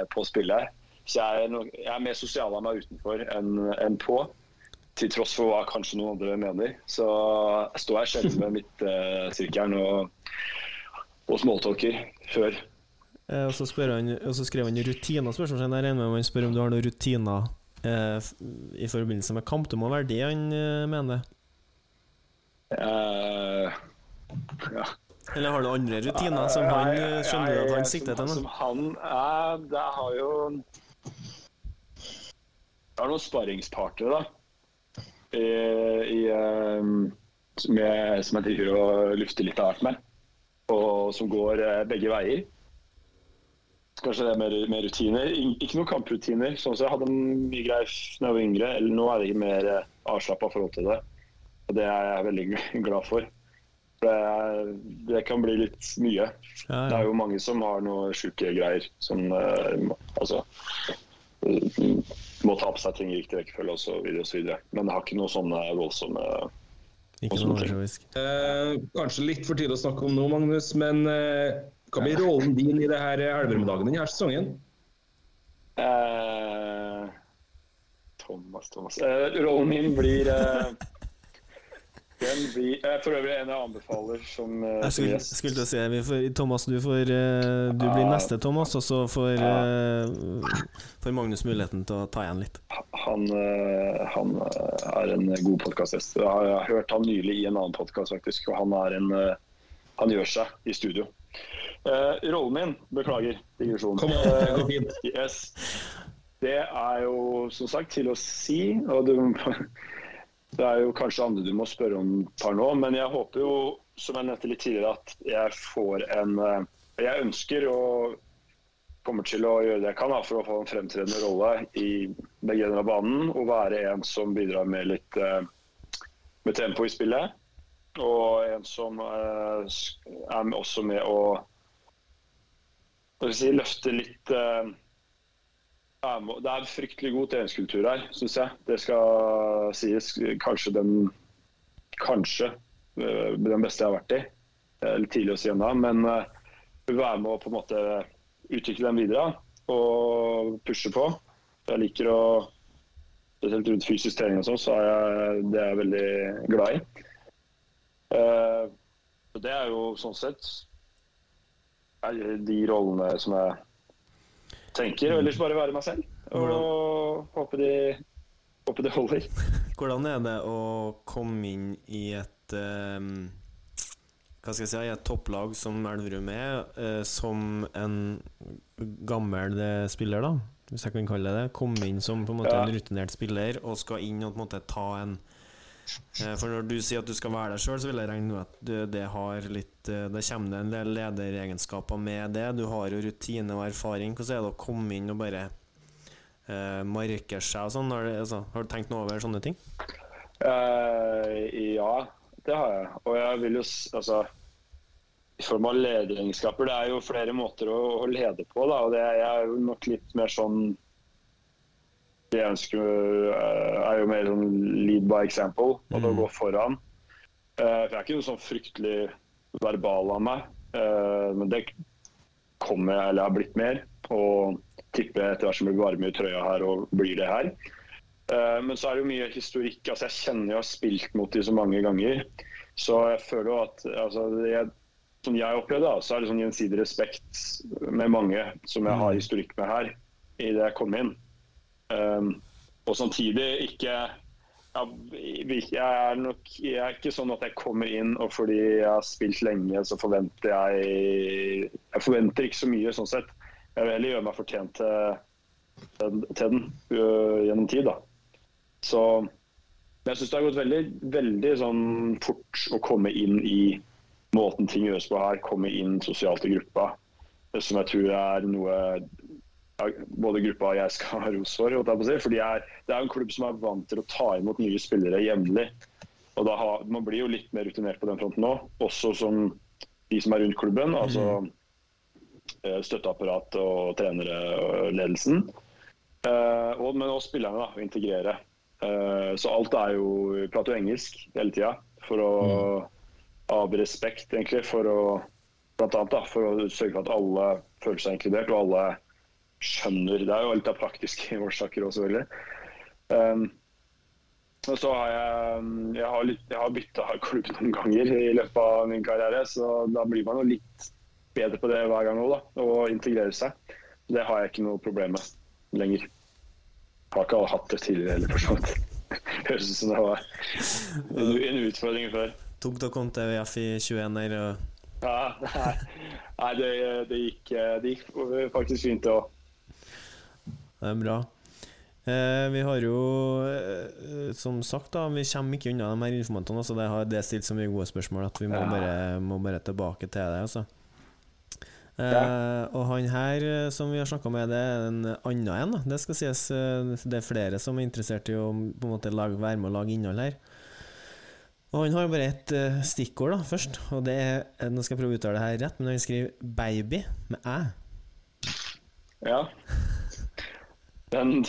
på å spille. Så jeg er, jeg er mer sosial av meg utenfor enn enn på. Til tross for hva kanskje noen andre mener. Så jeg står her sjelden med midtsirkelen og, og smalltalker før. Eh, og, så han, og så skrev han rutiner. Spørsmålstegn. Jeg regner med han spør om du har noen rutiner eh, i forbindelse med kamp. Det må være det han eh, mener. Eh, ja. Eller har du andre rutiner som han eh, skjønner at han sikter til? Som han er Det har jo Jeg har noen sparringspartnere, da. I, i, eh, som, jeg, som jeg driver og lufter litt av hvert med. Og som går eh, begge veier. Kanskje det er mer, mer rutiner. Ikke noen kamprutiner. Sånn som jeg hadde mye greier da jeg var yngre. Eller nå er det mer uh, avslappa forhold til det. Og det er jeg veldig glad for. Det, det kan bli litt mye. Ja, Det er jo mange som har noe sjuke greier. Som uh, altså eh, må ta på seg ting i riktig rekkefølge osv. Men det har ikke noe sånne voldsomme Ikke noe overtroisk. Eh, kanskje litt for tidlig å snakke om nå, Magnus, men eh, hva blir rollen din i det her Elverum-dagen denne sesongen? eh, Thomas, Thomas. Eh, rollen min blir eh, Den blir eh, for øvrig en jeg anbefaler som, eh, Jeg skulle, gjest. skulle til å si vi får, Thomas, du, får, eh, du blir Ja. neste Thomas, og så får, Ja. eh, får Magnus muligheten til å ta igjen litt. Han, eh, han er en god podkastgjest. Jeg har jeg har hørt han nylig i en annen podkast, faktisk. Og han er en eh, Han gjør seg i studio. Eh, rollen min, beklager digresjonen. Kom kom det. Yes. Det er jo som sagt til å si, og du, det er jo kanskje andre du må spørre om par nå, men jeg håper jo, som jeg nevnte litt tidligere, at jeg får en eh, Jeg ønsker og kommer til å gjøre det jeg kan for å få en fremtredende rolle i begge ender av banen, og være en som bidrar med litt eh, med tempo i spillet. Og en som eh, er også med å si, løfte litt Det er fryktelig god treningskultur her, syns jeg. Det skal sies. Kanskje den Kanskje eh, den beste jeg har vært i. Det er litt tidlig å si ennå, men eh, vil være med å på en måte utvikle den videre og pushe på. Jeg liker å Spesielt rundt fysisk trening og sånn, så er jeg, det er jeg veldig glad i. Eh, det er jo sånn sett de rollene som jeg tenker. Og ellers bare være meg selv. Og håpe de, håpe de holder. *laughs* Hvordan er det å komme inn i et um, Hva skal jeg si, i et topplag som Elverum er, eh, som en gammel eh, spiller, da, hvis jeg kan kalle det det. Komme inn som på en måte Ja. en rutinert spiller og skal inn og på en måte ta en For når du sier at du skal være deg sjøl, så vil jeg regne med at du, det har litt eh, Det kommer en del lederegenskaper med det. Du har jo rutine og erfaring. Hvordan er det å komme inn og bare eh, markere seg og sånn? Har, altså, har du tenkt noe over sånne ting? Uh, ja, det har jeg. Og jeg vil jo altså i form av lederegenskaper. Det er jo flere måter å, å lede på. Da, og det jeg er jo nok litt mer sånn Det jeg ønsker, eh, er jo mer sånn lead by example. Og å gå foran. Eh, for jeg er ikke noe sånn fryktelig verbal av meg. eh, men det kommer jeg, eller har blitt mer. Og tipper etter hvert som blir varme i trøya her, og blir det her. Men så er det jo mye historikk. altså Jeg kjenner jeg har spilt mot de så mange ganger. Så jeg føler jo at altså, jeg, Som jeg opplevde, da, så er det sånn gjensidig respekt med mange som jeg har historikk med her, idet jeg kom inn. Um, og samtidig ikke jeg er nok jeg er ikke sånn at jeg kommer inn og fordi jeg har spilt lenge, så forventer jeg Jeg forventer ikke så mye sånn sett. Jeg vil heller gjøre meg fortjent til, til den øh, gjennom tid, da. Så jeg syns det har gått veldig, veldig sånn fort å komme inn i måten ting gjøres på her. Komme inn sosialt i gruppa. Som jeg tror er noe ja, både gruppa og jeg skal ha ros for. For jeg er, Det er en klubb som er vant til å ta imot nye spillere jevnlig. Og da har, Man blir jo litt mer rutinert på den fronten nå, også som de som er rundt klubben. altså eh, Støtteapparat og trenere og ledelsen. Eh, og, men også spillerne, da, å integrere. Eh, så alt er jo Vi prater jo engelsk hele tida for å av respekt, egentlig, for å blant annet da, for å sørge for at alle føler seg inkludert, og alle skjønner Det er jo litt av praktiske *laughs* årsaker òg, selvfølgelig. Um, og så har jeg Jeg har, litt, jeg har bytta klubb noen ganger i løpet av min karriere, så da blir man jo litt bedre på det hver gang òg, da. Å integrere seg. Det har jeg ikke noe problem med lenger. Jeg har ikke hatt det tidligere heller, for så vidt. *laughs* Høres ut som det var en, en utfordring før. Tok til VF i 21-er? Ja, *laughs* nei, nei det, det, gikk, det gikk faktisk fint, det òg. Det er bra. Eh, vi har jo, eh, som sagt, da, vi kommer ikke unna de her informantene. Altså, det har det stilt så mye gode spørsmål at vi må, Ja. bare, må bare tilbake til det. Altså. Eh, Ja. Og han her eh, som vi har snakka med, det er en annen en. Da. Det skal sies eh, Det er flere som er interessert i å på en måte lage, være med og lage innhold her. Og han har bare et eh, stikkord da først, og det er eh, Nå skal jeg prøve å uttale det her rett, men han skriver 'baby' med æ. Ja. Den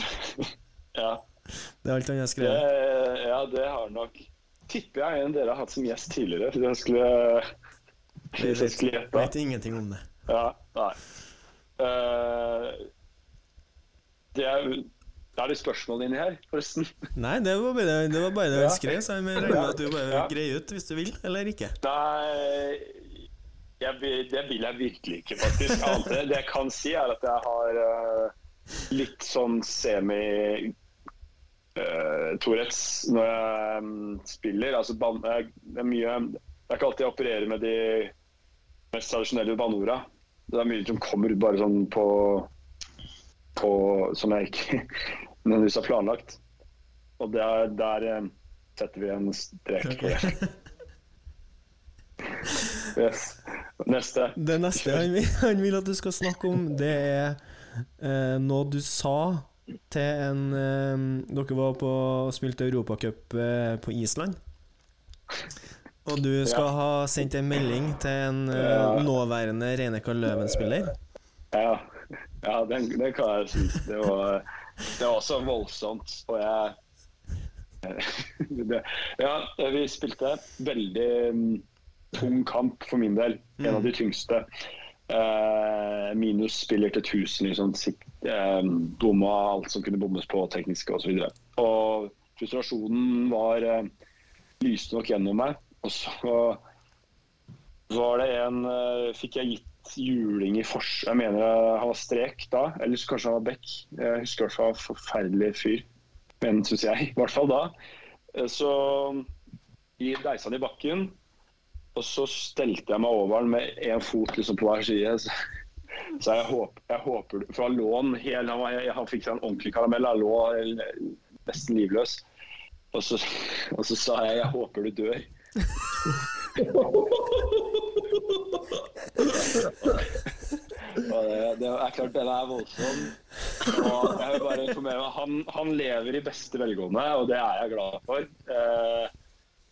*laughs* Ja. Det er alt han har Det, ja, det har nok Tipper jeg en dere har hatt som gjest tidligere. Hvis jeg skulle, jeg skulle Jeg vet ingenting om det. Ja, nei. Uh, det er, er det spørsmål inni her, forresten? Nei, det var bare det, var bare det Ja. skrev, så jeg regner med at du bare Ja. greier ut hvis du vil, eller ikke. Nei, jeg, det vil jeg virkelig ikke, faktisk. Alt Det, det jeg kan si, er at jeg har eh, litt sånn semi uh, Tourettes når jeg um, spiller. Altså, ban jeg, det er mye Det er ikke alltid jeg opererer med de mest tradisjonelle banora. Det er mye som kommer ut bare sånn på, på Som jeg ikke *laughs* nødvendigvis har planlagt. Og der, der eh, setter vi en strek Okay. *laughs* Yes. Neste. Det neste han vil, han vil at du skal snakke om, det er eh, noe du sa til en eh, Dere var på og spilte Europacup eh, på Island. Og du skal Ja. ha sendt en melding til en eh, nåværende Reineka Løven-spiller. Ja, ja den, den kan jeg si. Det var, det var også voldsomt. Og jeg det, Ja, vi spilte veldig mm, tung kamp for min del. En av de tyngste. Eh, minus spiller til 1000, liksom. Eh, bomma alt som kunne bommes på, tekniske osv. Frustrasjonen var eh, lyste nok gjennom meg. Og så var det en eh, Fikk jeg gitt juling i fors... Jeg mener han var strek da, eller kanskje han var bekk. Jeg husker i hvert fall forferdelig fyr. Men syns jeg, i hvert fall da. Så deisa han i bakken, og så stelte jeg meg over den med én fot liksom på hver side. Så, jeg, håper, jeg håper For han lå han hel Han, var, han fikk seg en ordentlig karamell. Han lå nesten livløs. Og så, og så sa jeg 'jeg håper du dør'. Det, det er klart den er voldsom. Og jeg vil bare informere meg, han, han lever i beste velgående, og det er jeg glad for. Eh,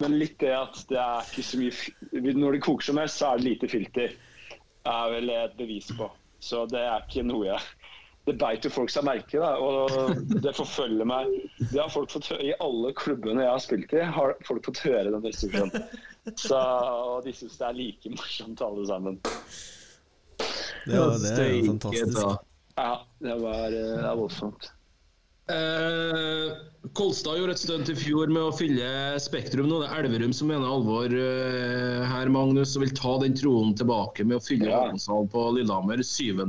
Men litt det at det er ikke så mye Når det koker som helst, så er det lite filter. Det er vel et bevis på. Så det er ikke noe jeg Det beit jo folk seg merke i, da. Og det forfølger meg. Det har folk fått høre I alle klubbene jeg har spilt i, har folk fått høre den historien. Så, og de syns det er like morsomt alle sammen. Det, var, det er jo fantastisk. Ja, det var eh, det er voldsomt. Eh, Kolstad gjorde et stunt i fjor med å fylle Spektrum. Nå det er det Elverum som mener alvor eh, her, Magnus, og vil ta den troen tilbake med å fylle Ja. Håkonshallen på Lillehammer 7.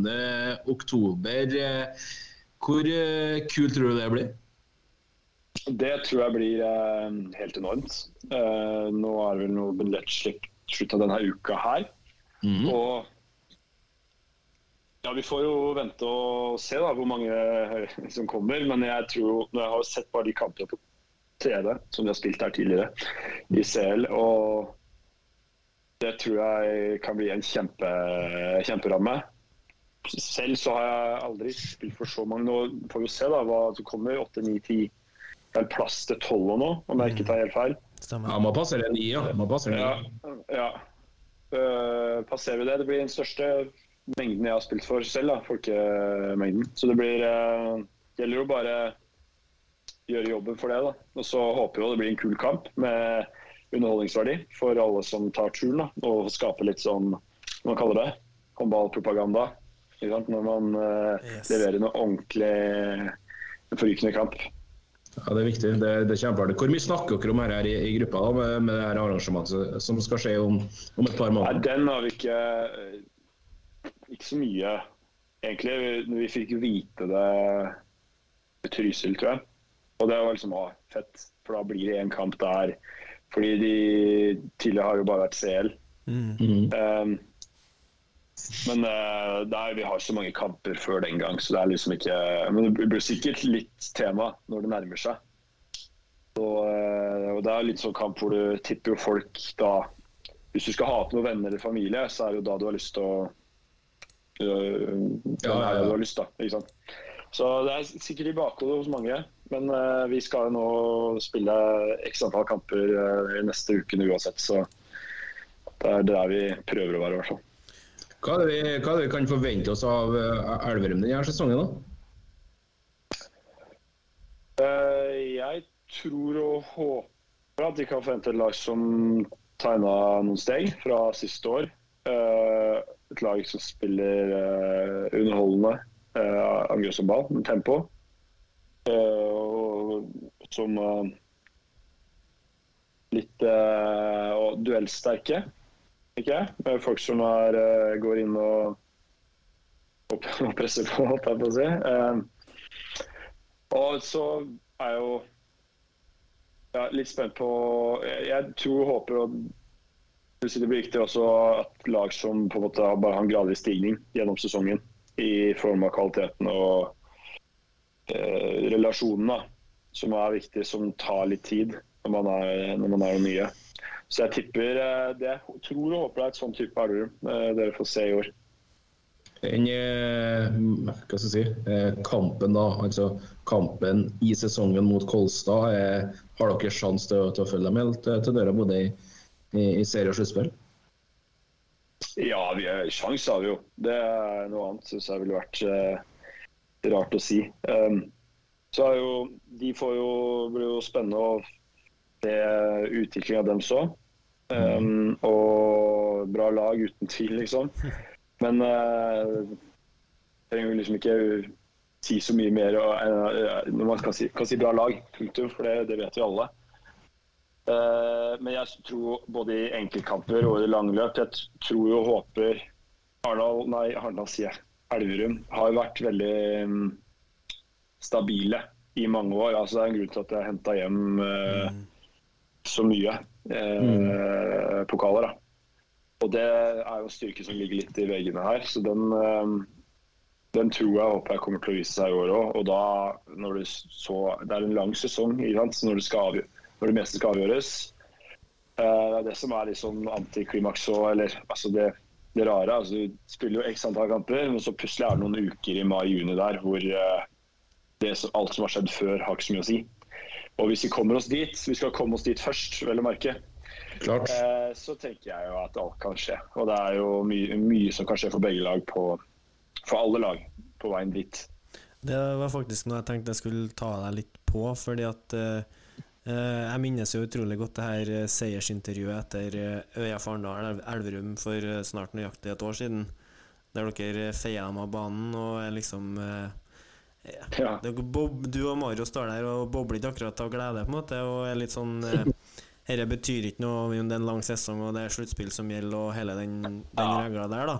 oktober. Eh, Hvor eh, kult tror du det blir? Det tror jeg blir eh, helt enormt. Eh, nå er det vel noe billettslipp slutta denne uka her. Mhm. Og ja, vi får jo vente og se da, hvor mange eh, som kommer. Men jeg tror når Jeg har sett bare de kampene på TV som de har spilt her tidligere i CL. Og det tror jeg kan bli en kjempe, kjemperamme. Selv så har jeg aldri spilt for så mange. Nå får vi se da, hva som kommer. 8, 9, 10. Det er plass til 12 nå, om jeg ikke tar helt feil. Stemmer. Ja, man passer en i, ja. Man passer en i. Ja, ja. Uh, passerer vi det? Det blir den største mengden jeg har spilt for selv, da, folkemengden. Så det blir uh, gjelder jo bare gjøre jobben for det. da. Og så håper jeg det blir en kul kamp med underholdningsverdi for alle som tar turen. da, Og skape litt sånn, hva man kaller det, håndballpropaganda. ikke sant? Når man uh, Yes. leverer noe ordentlig forrykende kamp. Ja, Det er viktig. Det, det er kjempeartig. Hvor mye snakker dere om her, her i, i gruppa da, med, med det her arrangementet som skal skje om, om et par måneder? Nei, den har vi ikke Ikke så mye, egentlig. Vi, vi fikk vite det i Trysil, tror jeg. Og det var liksom ah, fett, for da blir det en kamp der. Fordi de tidligere har jo bare vært CL. Mm. Um, men uh, der, vi har så mange kamper før den gang, så det er liksom ikke Men det blir sikkert litt tema når det nærmer seg. Og, uh, og det er litt sånn kamp hvor du tipper jo folk da Hvis du skal ha med noen venner eller familie, så er det jo da du har lyst til å uh, Ja, ja, ja, ja. Du har lyst sant? Så det er sikkert i bakhodet hos mange. Men uh, vi skal jo nå spille x antall kamper uh, i neste uke uansett, så det er der vi prøver å være, i hvert fall. Hva er, det vi, hva er det vi kan forvente oss av uh, Elverum denne sesongen? da? Uh, jeg tror og håper at de kan forvente et lag som tegna noen steg fra siste år. Eh, et lag som spiller uh, underholdende uh, angrepsball med tempo. Uh, og som uh, litt uh, duellsterke, ikke jeg? Med folk som er, eh, går inn og, og, *laughs* og presser på, holdt jeg på å si. Eh, og så er jeg jo ja, litt spent på Jeg, tror og håper synes det blir viktig også at lag som på en måte har bare har en gradvis stigning gjennom sesongen i form av kvaliteten og eh, relasjonene, som er viktig, som tar litt tid når man er, når man er nye. Så jeg tipper eh, det. Jeg tror og håper det er et sånn type Elverum eh, dere får se i år. Den eh, jeg si, eh, kampen da, altså kampen i sesongen mot Kolstad, eh, har dere sjanse til, til å følge dem helt til døra bodde i, i, i serie og sluttspill? Ja, vi har sjanse har vi jo. Det er noe annet syns jeg ville vært eh, rart å si. Um, så er jo De får jo, blir jo spennende å se utviklinga deres òg. så. Um, og bra lag, uten tvil, liksom. Men uh, trenger jo liksom ikke si så mye mer uh, når man kan si, kan si bra lag, punktum, for det, det vet vi alle. Eh, men jeg tror både i enkeltkamper og i langløp løp Jeg tror og håper Arendal, nei, Arendal sier jeg. Elverum har vært veldig mm, stabile i mange år. Altså, det er en grunn til at jeg henta hjem eh, så mye eh, pokaler. Da. Og det er jo en styrke som ligger litt i veggene her. Så den, eh, den tror jeg håper jeg kommer til å vise seg i år òg. Og da, når du så, det er en lang sesong, sant? så når du skal avgjø- når det meste skal avgjøres eh, Det er det som er liksom antiklimaks eller altså det, det rare. altså Du spiller jo x antall kamper, men så plutselig er det noen uker i mai-juni der hvor eh, det, alt som har skjedd før, har ikke så mye å si. Og hvis vi kommer oss dit, vi skal komme oss dit først, vel å merke, Klart. eh, så tenker jeg jo at alt kan skje. Og det er jo mye, mye som kan skje for begge lag, på, for alle lag, på veien dit. Det var faktisk noe jeg tenkte jeg skulle ta deg litt på, fordi at eh, Jeg minnes jo utrolig godt det her eh, seiersintervjuet etter eh, Øya Farendal Elverum for eh, snart nøyaktig et år siden. Der dere feia dem av banen og er liksom ja. Ja. Du og Mario står der og bobler ikke akkurat av glede, på en måte, og er litt sånn eh, *laughs* Dette betyr ikke noe om det er en lang sesong og det er sluttspill som gjelder, og hele den, den regla der, da.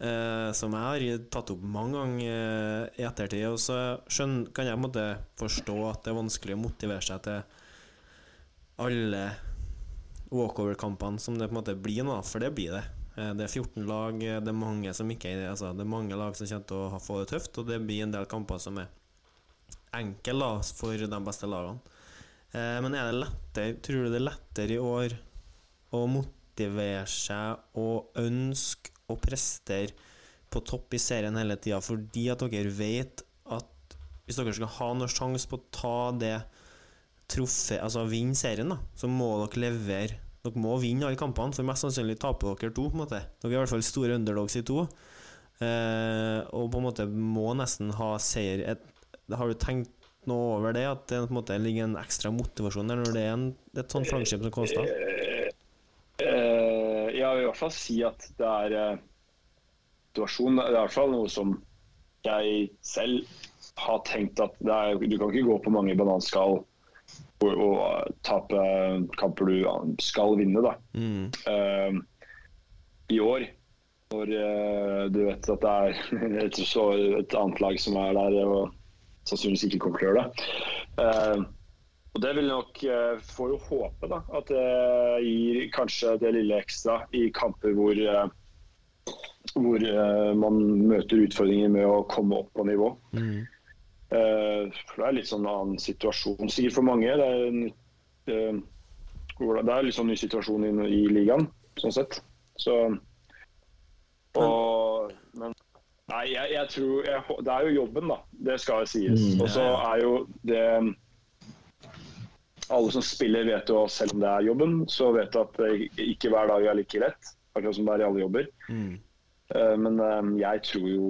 Eh, som jeg har tatt opp mange ganger eh, i ettertid. Og så skjønn, kan jeg på en måte forstå at det er vanskelig å motivere seg til alle walkover-kampene som det på en måte blir nå, for det blir det. Eh, det er 14 lag, eh, det er mange som ikke er altså, Det er mange lag som kommer til å få det tøft, og det blir en del kamper som er enkle for de beste lagene. Eh, men er det lettere, tror du det er lettere i år å motivere seg og ønske å prestere på topp i serien hele tida fordi at dere vet at hvis dere skal ha noen sjanse på å ta det troffe, altså vinne serien, da, så må dere levere. Dere må vinne alle kampene, for mest sannsynlig taper dere to. på en måte Dere er i hvert fall store underdogs i to. Eh, og på en måte må nesten ha seier et, Har du tenkt noe over det? At det på en måte ligger en ekstra motivasjon der når det er en, et sånt flaggskip som Kåstad? Eh, jeg vil i hvert fall si at det er eh, situasjon. Det er i hvert fall noe som jeg selv har tenkt at er, du kan ikke gå på mange bananskall og, og tape kamper du skal vinne. da. Mm. Eh, I år, når eh, du vet at det er *laughs* et, så, et annet lag som er der og sannsynligvis ikke kommer til å gjøre det. Eh, og Det vil nok eh, Får jo håpe da, at det gir kanskje det lille ekstra i kamper hvor, eh, hvor man møter utfordringer med å komme opp på nivå. Mm. Eh, for Det er litt sånn annen situasjon sikkert for mange. Det er, en, eh, det er litt sånn ny situasjon i, i ligaen, sånn sett. Så, og, men Nei, jeg, jeg tror jeg, Det er jo jobben, da. Det skal sies. Mm. Og så er jo det Alle som spiller, vet jo selv om det er jobben, så vet at ikke hver dag er like lett. Akkurat som det er i alle jobber. Mm. Eh, Men jeg tror jo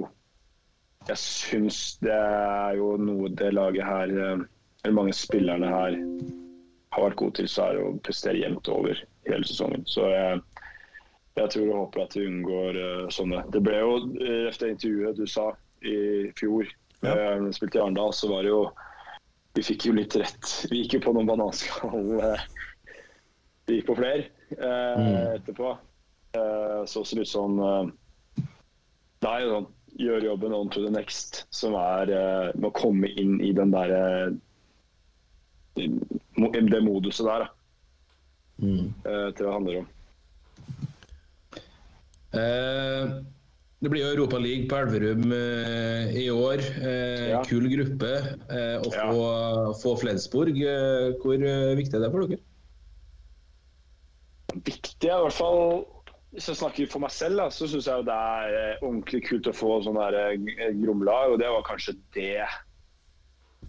Jeg syns det er jo noe det laget her eh, Eller mange spillerne her har vært gode til, så er å prestere jevnt over hele sesongen. Så jeg, jeg tror og håper at vi unngår uh, sånne. Det ble jo etter intervjuet du sa i fjor, Ja. uh, spilte i Arendal, så var det jo Vi fikk jo litt rett. Vi gikk jo på noen bananskall. eh, Vi gikk på flere eh, etterpå. Uh, så så litt sånn uh, Det er jo sånn gjøre jobben on to the next, som er uh, med å komme inn i den derre Det moduset der, da, Mm. eh, til det handler om. Uh, det blir jo Europa League på Elverum eh, i år. Eh, Ja. Kul gruppe. Eh, å Ja. få, få Flensborg, eh, hvor eh, viktig er det for dere? Viktig er i hvert fall Hvis jeg snakker for meg selv, da, så syns jeg det er eh, ordentlig kult å få sånn der eh, og det var kanskje det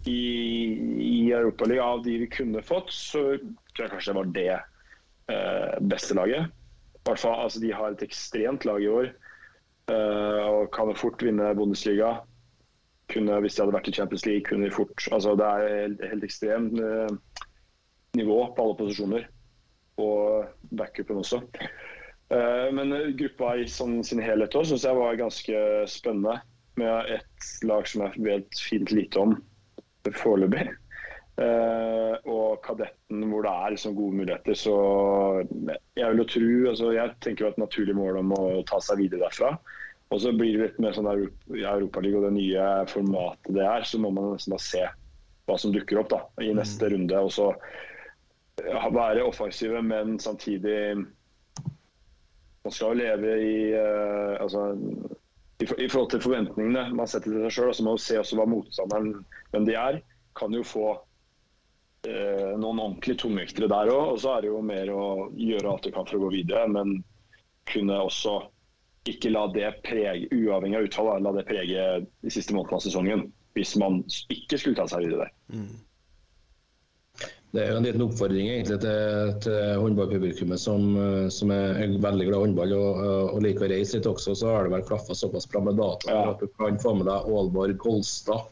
i, i Europaligaen av de vi kunne fått, så tror jeg kanskje det var det eh, beste laget. Hvert fall, altså, de har et ekstremt lag i år eh, og kan fort vinne Bundesliga. Kunne, hvis de hadde vært i Champions League, kunne de fort altså, Det er helt, helt ekstremt eh, nivå på alle posisjoner. Og backupen også. Eh, Men gruppa i sånn, sin helhet også syns jeg var ganske spennende. Med et lag som jeg vet fint lite om foreløpig. Eh, og kadetten hvor det er liksom gode muligheter. Så jeg vil jo tro altså Jeg tenker jo et naturlig mål om å ta seg videre derfra. Og så blir det litt mer sånn Europaliga og det nye formatet det er, så må man nesten bare se hva som dukker opp da, i neste runde. Og så være offensive, men samtidig Man skal jo leve i uh, altså, i, I forhold til forventningene man setter til seg sjøl, så må man se også hva motstanderen hvem de er. Kan jo få uh, noen ordentlige tungvektere der òg. Og så er det jo mer å gjøre alt du kan for å gå videre, men kunne også ikke la det prege, uavhengig av utfall, la det prege de siste månedene av sesongen. Hvis man ikke skulle ta seg videre der. Det er jo en liten oppfordring egentlig til, til håndballpublikummet som, eh, som er veldig glad i håndball og, og liker å reise litt også. Så har det vel klaffa såpass bra med data, Ja. at du kan få med deg Aalborg Kolstad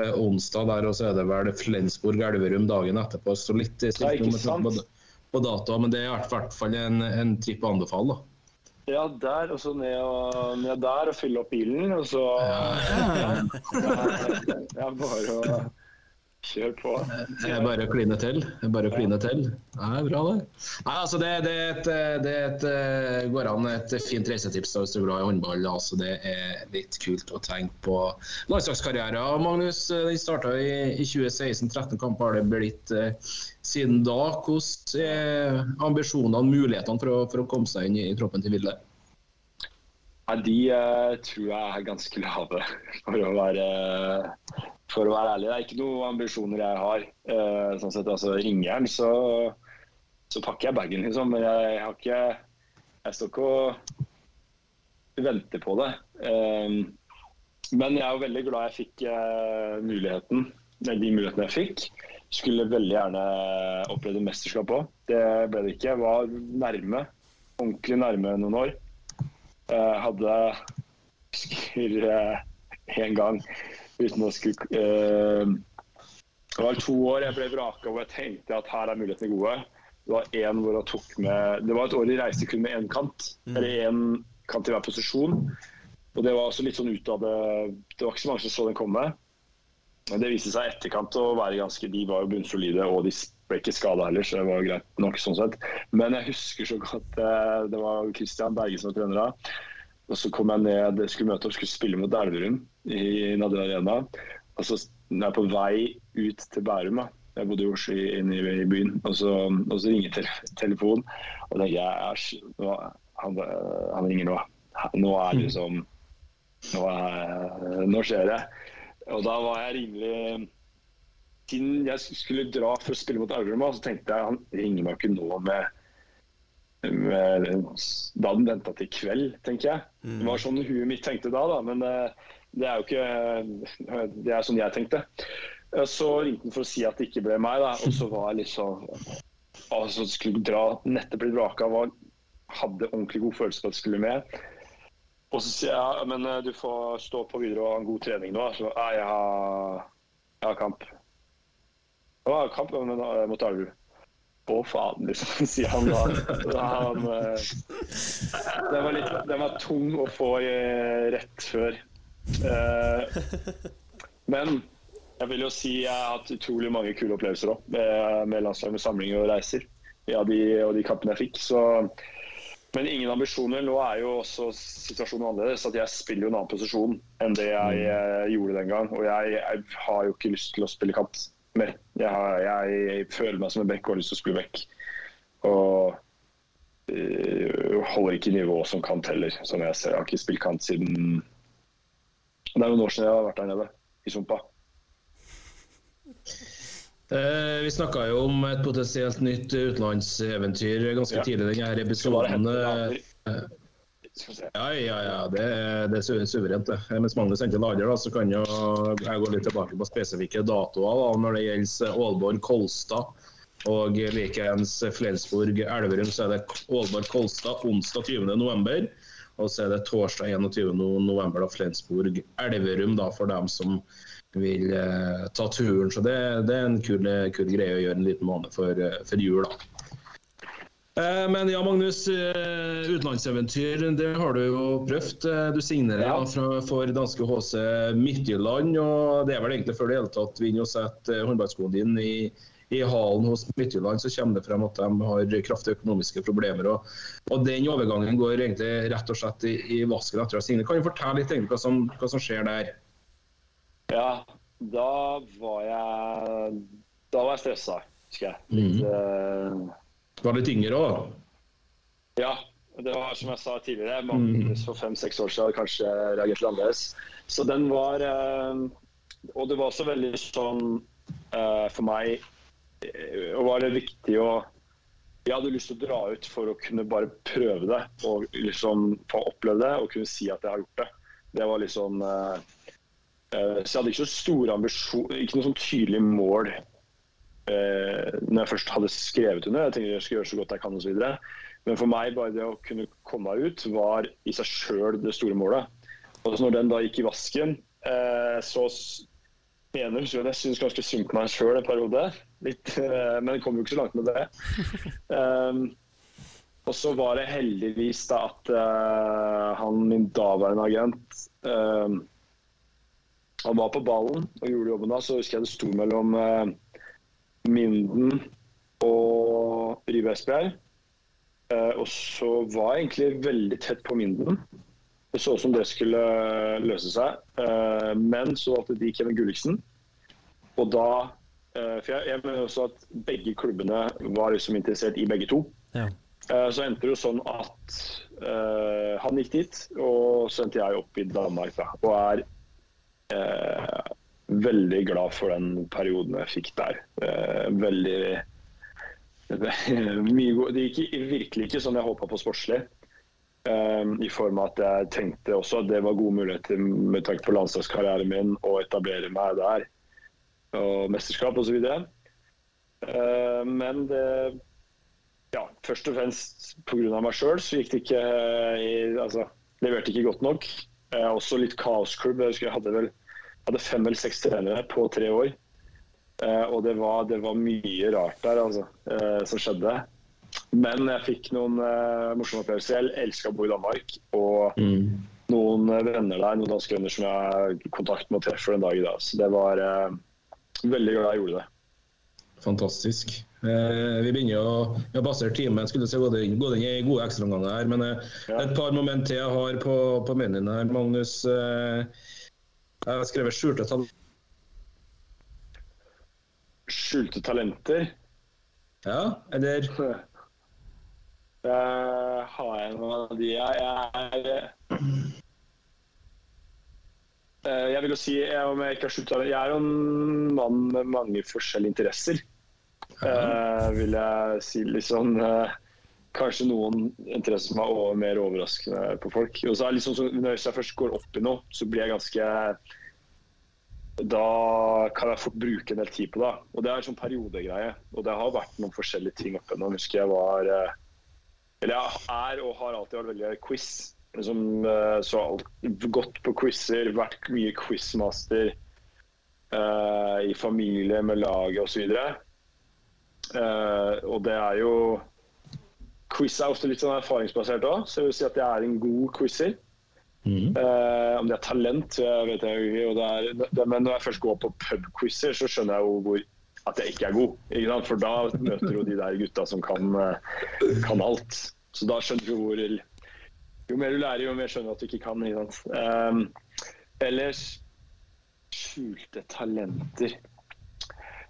eh, onsdag der, og så er det vel Flensburg Elverum dagen etterpå. Så litt Ja, på, på data, men det er i hvert fall en, en tripp å anbefale. da. Ja, der, og så ned, og, ned der og fylle opp bilen, og så Ja, ja bare å kjøre på. Er bare å kline til. Er bare å kline til. Det er bra, det. Nei, altså det, det, er et, det er et, eh, går an et fint reisetips hvis du er glad i håndball. Altså det er litt kult å tenke på landslagskarrieren. Magnus, eh, den starta i, i 2016. 13 kamper har det blitt eh, siden da. Hvordan er ambisjonene, mulighetene for å, for å komme seg inn i, i troppen til Ville? Ja, de eh, tror jeg er ganske lave, *laughs* for å være, for å være ærlig. Det er ikke noen ambisjoner jeg har. Eh, sånn sett, altså Ringer så, så pakker jeg bagen, liksom. Men jeg, jeg har ikke Jeg står ikke og venter på det. Eh, men jeg er jo veldig glad jeg fikk eh, muligheten, de mulighetene jeg fikk. Skulle veldig gjerne opplevd mesterskap òg. Det ble det ikke. Jeg var nærme. Ordentlig nærme noen år. Jeg hadde husker en gang uten å skulle eh, Det var to år jeg ble vraka hvor jeg tenkte at her er mulighetene gode. Det var en hvor jeg tok med Det var et år jeg reiste kun med én kant. Eller én kant i hver posisjon. Og det var også litt sånn ut av det Det var ikke så mange som så den komme. Men det viste seg i etterkant å være ganske De var jo bunnsolide, og de ble ikke skada heller, så det var greit nok sånn sett. Men jeg husker så godt eh, Det var Christian Berge som var trener da. Og så kom jeg ned, skulle møte opp, skulle spille mot Elverum i Nadia Arena. Og så når jeg er på vei ut til Bærum, jeg bodde i Oslo inne i, i byen, og så, og så ringer te telefonen. Og da jeg nå, han, han ringer nå. Nå er liksom nå, er, nå skjer det. Og da var jeg rimelig Siden jeg skulle dra for å spille mot Elverum, så tenkte jeg han ringer meg ikke nå med Da hadde den venta til kveld, tenker jeg. Det var sånn huet mitt tenkte da, da. Men eh, det er jo ikke Det er sånn jeg tenkte. Eh, Så ringte han for å si at det ikke ble meg, da. Og så var jeg liksom Altså skulle dra nettopp blitt vraka, var, hadde ordentlig god følelse på at jeg skulle med. Og så sier jeg ja, men eh, du får stå på videre og ha en god trening nå. Så ja, jeg har, jeg har kamp. Ja, kamp men, eh, mot Elverum. Å faen, liksom, *laughs* sier han da. da han, eh, den, var litt, den var tung å få eh, rett før. Eh, men jeg vil jo si jeg har hatt utrolig mange kule opplevelser òg, med, med landslag med samlinger og reiser. Ja, de, og de kampene jeg fikk. Så, men ingen ambisjoner. Nå er jo også situasjonen annerledes. at Jeg spiller jo en annen posisjon enn det jeg mm. gjorde den gang. Og jeg, jeg har jo ikke lyst til å spille kant mer. Jeg, har, jeg føler meg som en bekk og har lyst til å spille bekk. Og øh, holder ikke nivået som kant heller, som jeg ser. Jeg har ikke spilt kant siden Det er noen år siden jeg har vært der nede, i sumpa. Eh, vi snakka jo om et potensielt nytt utenlandseventyr ganske Ja. tidlig i denne episoden. Ja, ja, ja. Det, det er suverent, det. Eh, Mens Magnus henter lader, da, så kan jo jeg gå litt tilbake på spesifikke datoer da, når det gjelder Aalborg Kolstad. Og likeens Flensburg Elverum, så er det Aalborg Kolstad onsdag 20. november. Og så er det torsdag 21. november da, Flensburg Elverum da, for dem som vil eh, ta turen. Så det, det er en kul, kul greie å gjøre en liten måned for, eh, for jul. da. Eh, Men ja, Magnus. eh, Utenlandseventyr, det har du jo prøvd. Eh, Du signerer Ja. fra, for danske HC Midtjylland. og Det er vel egentlig før det hele tatt vinner og setter håndballskoen din i, i halen hos Midtjylland, så kommer det frem at de har kraftige økonomiske problemer. og, og Den overgangen går egentlig rett og slett i, i vasken etter å ha signert. Kan du fortelle litt egentlig hva som, hva som skjer der? Ja, da var jeg Da var jeg stressa, husker jeg. Litt, eh, Var litt yngre òg? ja. Det var som jeg sa tidligere, Magnus for fem-seks år siden hadde kanskje reagert litt annerledes. Så den var eh, Og det var også veldig sånn eh, for meg eh, Og var det viktig å Jeg hadde lyst til å dra ut for å kunne bare prøve det og liksom få oppleve det og kunne si at jeg har gjort det. Det var liksom eh, Så jeg hadde ikke så store ambisjoner, ikke noe sånn tydelig mål når jeg først hadde skrevet under. Jeg tenkte jeg skulle gjøre så godt jeg kan osv. Men for meg, bare det å kunne komme meg ut, var i seg sjøl det store målet. Og så når den da gikk i vasken, eh, så mener jeg jeg syns ganske synd på meg sjøl en periode. Litt, eh, men jeg kom jo ikke så langt med det. Um, *laughs* og så var det heldigvis da at uh, han, min daværende agent eh, Han var på ballen og gjorde jobben da, så husker jeg det sto mellom eh, Minden og Rive Esbjerg. Eh, og så var jeg egentlig veldig tett på Minden. Det så ut som det skulle løse seg. Eh, men så valgte de Kevin Gulliksen. Og da eh, For jeg, jeg mener også at begge klubbene var liksom interessert i begge to. Ja. Eh, Så endte det jo sånn at eh, han gikk dit, og så endte jeg opp i Danmark. Da, og er eh, veldig glad for den perioden jeg fikk der. Eh, veldig *laughs* Det gikk virkelig ikke sånn jeg håpa på sportslig. Eh, I form av at jeg tenkte også at det var gode muligheter med tanke på landslagskarrieren min å etablere meg der. Og mesterskap osv. Uh, men det ja, først og fremst pga. meg sjøl så gikk det ikke i, altså, Leverte ikke godt nok. Eh, også litt kaosklubb. Jeg husker jeg hadde vel hadde fem eller seks trenere på tre år. Eh, og det var, det var mye rart der altså, eh, som skjedde. Men jeg fikk noen eh, morsomme opplevelser. Jeg elska å bo i Danmark. Og Mm. noen venner der, noen danske venner som jeg har kontakt med og treffer den dag i dag. Så det var veldig glad jeg gjorde det. Fantastisk. Eh, vi begynner å vi har basert timen. Skulle se gå inn, gå inn i gode ekstraomganger her. Men eh, Ja. et par moment til jeg har på, på menyen her. Magnus, eh, jeg har skrevet skjulte talenter'. Skjulte talenter. Ja, eller *laughs* jeg har jeg noen av de Jeg, jeg er eh, Jeg vil jo si, jeg, om jeg ikke har slutta Jeg er jo en mann med mange forskjellige interesser. Uh, vil jeg si litt sånn eh, Kanskje noen interesser som er over, mer overraskende på folk. Og så er liksom sånn, Når jeg først går opp i noe, så blir jeg ganske Da kan jeg fort bruke en del tid på det. Og det er en sånn periodegreie. Og det har vært noen forskjellige ting oppe nå. Husker jeg var eh, Eller jeg er og har alltid vært veldig glad i quiz. Liksom, eh, så gått på quizer, vært mye quizmaster eh, i familie med laget osv. Uh, og det er jo Quiz er ofte litt sånn erfaringsbasert òg, så jeg vil si at jeg er en god quizer. Mm. Om det er talent, jeg vet jeg ikke. Det er, det, men når jeg først går på pubquizer, så skjønner jeg jo hvor, at jeg ikke er god. Ikke? For da møter jo de der gutta som kan, eh, kan alt. Så da skjønner du hvor Jo mer du lærer, jo mer skjønner du at du ikke kan. Ikke sant? Eh, ellers skjulte talenter.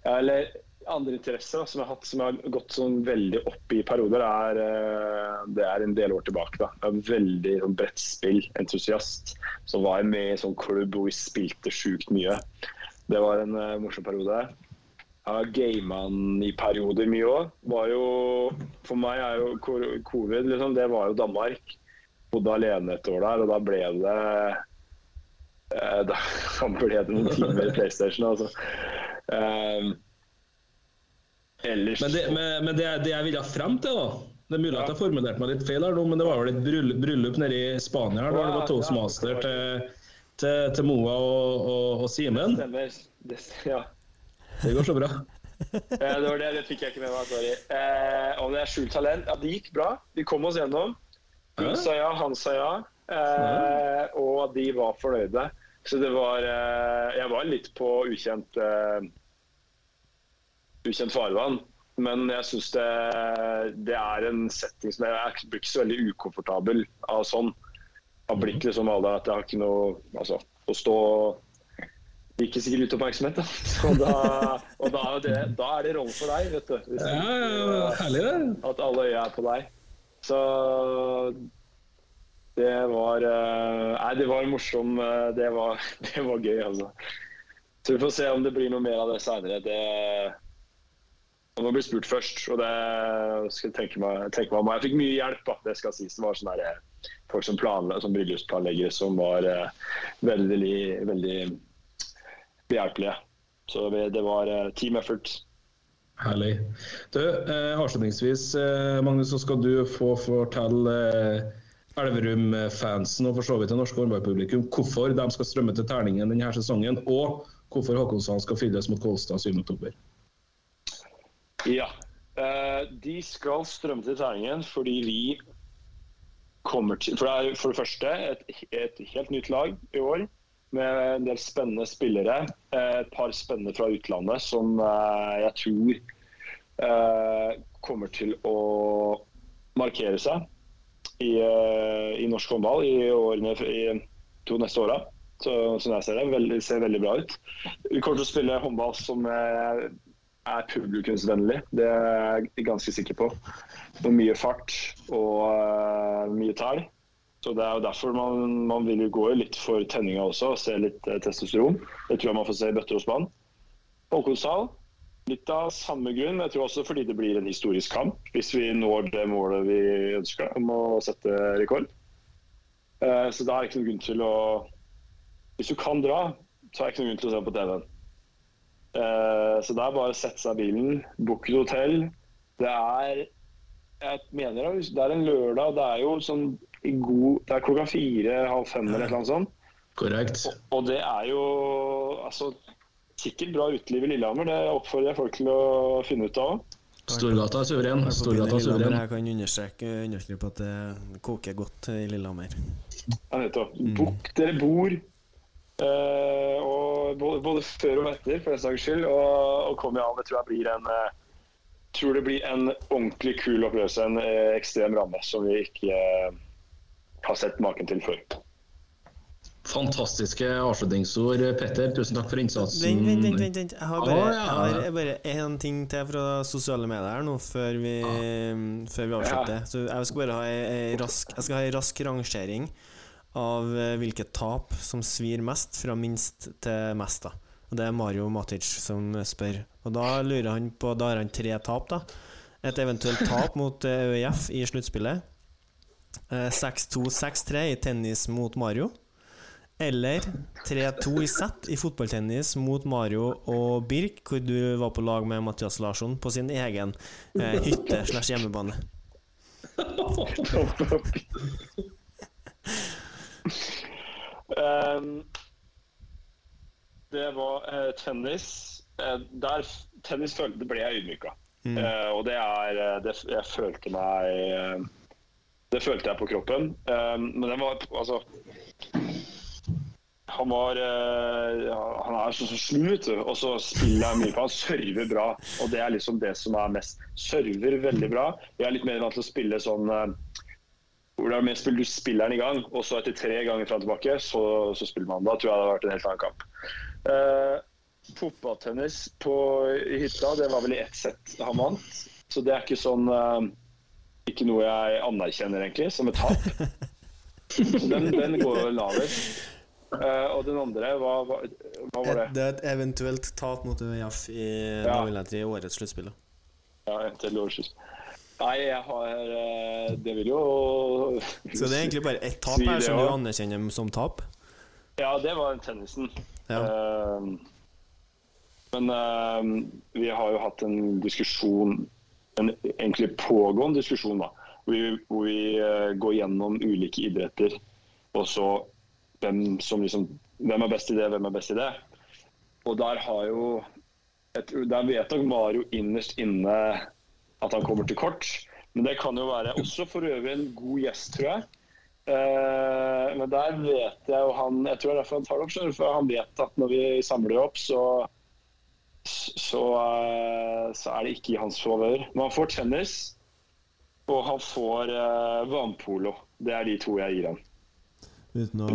Ja, eller andre interesser som jeg har hatt som har gått sånn veldig opp i perioder, er, eh, det er en del år tilbake. da. Jeg er veldig sånn, brettspillentusiast. Så var jeg med i sånn klubb hvor vi spilte sjukt mye. Det var en uh, morsom periode. Jeg har gama i perioder mye òg. For meg er jo covid liksom, det var jo Danmark. Bodde alene et år der, og da ble det uh, *laughs* Da ble det noen timer i PlayStation. altså. Um, ellers Men, det, men, men det, det jeg ville frem til, da Det er mulig at jeg formulerte meg litt feil, her nå, men det var vel et bryllup, bryllup nede i Spania her, da det var toastmaster til, til, til Moa og, og, og Simen. Stemmer. Det, ja. Det går så bra. *laughs* Eh, det var det, det fikk jeg ikke med meg. Sorry. Eh, om det er skjult talent? Ja, det gikk bra. Vi kom oss gjennom. Hun Ja. sa ja, han sa ja. Eh, og de var fornøyde. Så det var eh, Jeg var litt på ukjent eh, ukjent farvann. Men jeg syns det, det er en setting som jeg, blir ikke så veldig ukomfortabel av sånn. Av blitt liksom alle at jeg har ikke noe Altså, å stå Liker sikkert litt oppmerksomhet, da. *laughs* Da og da er, det, da er det rollen for deg, vet du. Hvis Ja, ja, ja, herlig det. at alle øya er på deg. Så det var eh, Nei, det var morsom eh, Det var, *laughs* det var gøy, altså. Så vi får se om det blir noe mer av det seinere. Det Man ble bli spurt først, og det skal jeg tenke meg, tenke meg om. Jeg fikk mye hjelp, da, det skal sies. Det var sånne der, folk som, som bryllupsplanleggere som var eh, veldig, veldig behjelpelige. Så det var eh, team effort. Herlig. Du, eh, avslutningsvis, eh, Magnus, så skal du få fortelle eh, Elverum-fansen og for så vidt det norske håndballpublikum hvorfor de skal strømme til terningen denne sesongen, og hvorfor Håkonshallen skal fylles mot Kolstad 7.10. Ja. Eh, de skal strømme til terningen fordi vi kommer til For det er for det første et, et helt nytt lag i år. Med en del spennende spillere. Eh, et par spennende fra utlandet som eh, jeg tror kommer til å markere seg i, i norsk håndball i årene i to neste åra. Som jeg ser det, veldig, ser veldig bra ut. Vi kommer til å spille håndball som er publikumsvennlig. Det er jeg ganske sikker på. Med mye fart og eh, mye tall. Så Det er jo derfor man, man vil jo gå litt for tenninga også, og se litt eh, testosteron. Det tror jeg man får se i bøtter og spann. Håkonshall, litt av samme grunn. Jeg tror også fordi det blir en historisk kamp, hvis vi når det målet vi ønsker om å sette rekord. Eh, så da er det ikke noen grunn til å Hvis du kan dra, så er det ikke noen grunn til å se på TV-en. Eh, så det er bare å sette seg i bilen, booke et hotell. Det er jeg mener det, er en lørdag, det er jo sånn i god Det er klokka fire, halv fem eller et eller annet sånt. Korrekt. Og, og det er jo altså sikkert bra uteliv i Lillehammer. Det oppfordrer jeg folk til å finne ut av. Storgata er suveren. Er Storgata er suveren. Jeg kan understreke understreke på at det koker godt i Lillehammer. Ja, nettopp. Book dere bor. Eh, og både, både før og etter, for den saks skyld. Og, og kom i an. Det tror jeg blir en eh, tror det blir en ordentlig kul opplevelse. En eh, ekstrem ramme som vi ikke har sett maken til før. Fantastiske avslutningsord, Petter. Tusen takk for innsatsen. Vent, vent, vent. vent, vent. Jeg har bare, ja. jeg har bare én ting til fra sosiale medier her nå, før vi, før vi avslutter. Så jeg skal bare ha ei, rask, rask rangering av eh, hvilket tap som svir mest, fra minst til mest. da Og Det er Mario Matic som spør. Og Da lurer han på Da har han tre tap. da Et eventuelt tap mot eh, ØIF i sluttspillet. Eh, 6-2-6-3 i tennis mot Mario. Eller 3-2 i sett i fotballtennis mot Mario og Birk, hvor du var på lag med Mathias Larsson på sin egen eh, hytte slash hjemmebane. *laughs* *laughs* Um, det var uh, tennis. Uh, der tennis følte, ble jeg ydmyka. Eh, og det er det, Jeg følte meg Det følte jeg på kroppen. Um, men den var altså han var Han er så, så slu. Og så spiller han mye på. Han server bra. Og det er liksom det som er mest. Server veldig bra. Jeg er litt mer vant til å spille sånn hvor det er mer spill, du spiller den i gang, og så etter tre ganger fram og tilbake, så, så spiller man. Da tror jeg det hadde vært en helt annen kamp. Uh, fotballtennis på hytta, det var vel i ett sett han vant. Så det er ikke sånn uh, Ikke noe jeg anerkjenner, egentlig, som et tap. Den, den går jo lavest. Uh, og den andre, hva, hva, hva var det? Det er et eventuelt tap mot ØIF i, Ja. i årets sluttspill. Ja, Ja, til årsskiftet. Nei, jeg har eh, Det vil jo *laughs* Så det er egentlig bare ett tap her som du anerkjenner som tap. Ja, det var tennisen. Ja. Eh, men eh, vi har jo hatt en diskusjon, en egentlig pågående diskusjon, da, hvor vi, hvor vi går gjennom ulike idretter. Og så hvem som liksom Hvem er best i det, hvem er best i det? Og der har jo Der vet nok Mario innerst inne at han kommer til kort. Men det kan jo være også for øvrig en god gjest, tror jeg. Uh, men der vet jeg jo han Jeg tror det er derfor han tar det opp, skjønner for han vet at når vi samler opp, så så, uh, så er det ikke i hans favør. Men han får tennis, og han får uh, vannpolo. Det er de to jeg gir han. Uten å,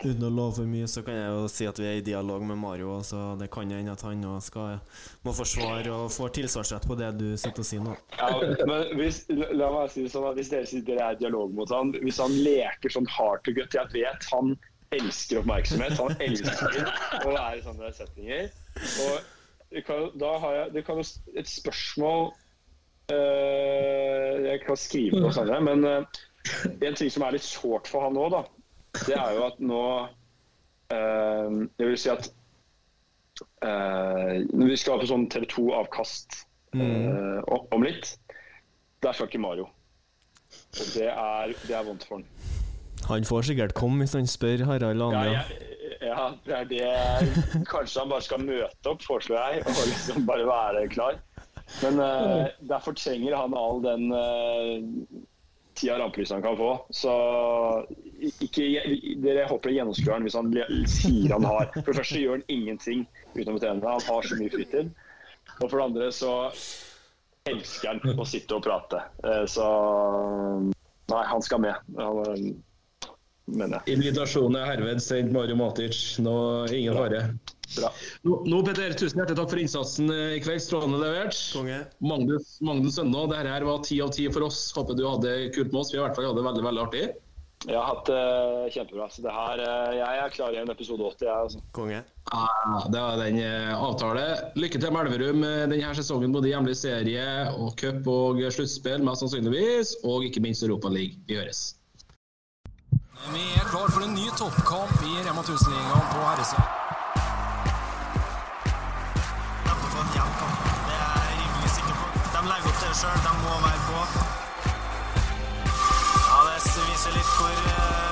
uten å love for mye, så kan jeg jo si at vi er i dialog med Mario. Så det kan hende at han skal, må forsvare og får tilsvarsrett på det du sitter og sier nå. Ja, men hvis, la meg si det sånn at hvis dere sitter i dialog mot han, hvis han leker sånn hard to gut Jeg vet han elsker oppmerksomhet. Han elsker å være i sånne settinger. Og kan, da har jeg det kan jo et spørsmål øh, Jeg kan skrive noe senere, men øh, en ting som er litt sårt for han nå, da, det er jo at nå eh, Jeg vil si at eh, når vi skal på sånn TV 2-avkast eh, om- litt. Der skal ikke Mario. Og det er, det er vondt for han. Han får sikkert komme hvis han spør Harald Ja, Anja. jeg, ja, det er det Kanskje han bare skal møte opp, foreslår jeg, og liksom bare være klar. Men uh, derfor trenger han all den uh, tida rampelyset han kan få. Så ikke, dere håper gjennomskuer han hvis han sier han har For det første gjør han ingenting utenom å trene. Han har så mye fritid. Og for det andre så elsker han å sitte og prate. Eh, så nei, han skal med. Han, mener jeg. Invitasjonen er herved sendt Mario Matic. Nå, ingen fare. Bra. Nå, nå, Petter, tusen hjertelig takk for innsatsen eh, i kveld. Strålende levert. Konge. Magnus, Magnus Sønna, dette her var ti av ti for oss. Håper du hadde det kult med oss. Vi har i hvert fall hatt det veldig veldig artig. Jeg har hatt det kjempebra. Så det her, uh, jeg er klar i en episode 80. Jeg, altså. Konge. Ah, det var den uh, avtale. Lykke til med Elverum eh, denne sesongen, både hjemlig serie og cup og sluttspill, mest sannsynligvis. Og ikke minst Europaligaen. Vi høres. Vi er klar for en ny toppkamp i Rema 1000-ligaen på herresida. Er. De legger opp til det sjøl. De må være Det viser litt hvor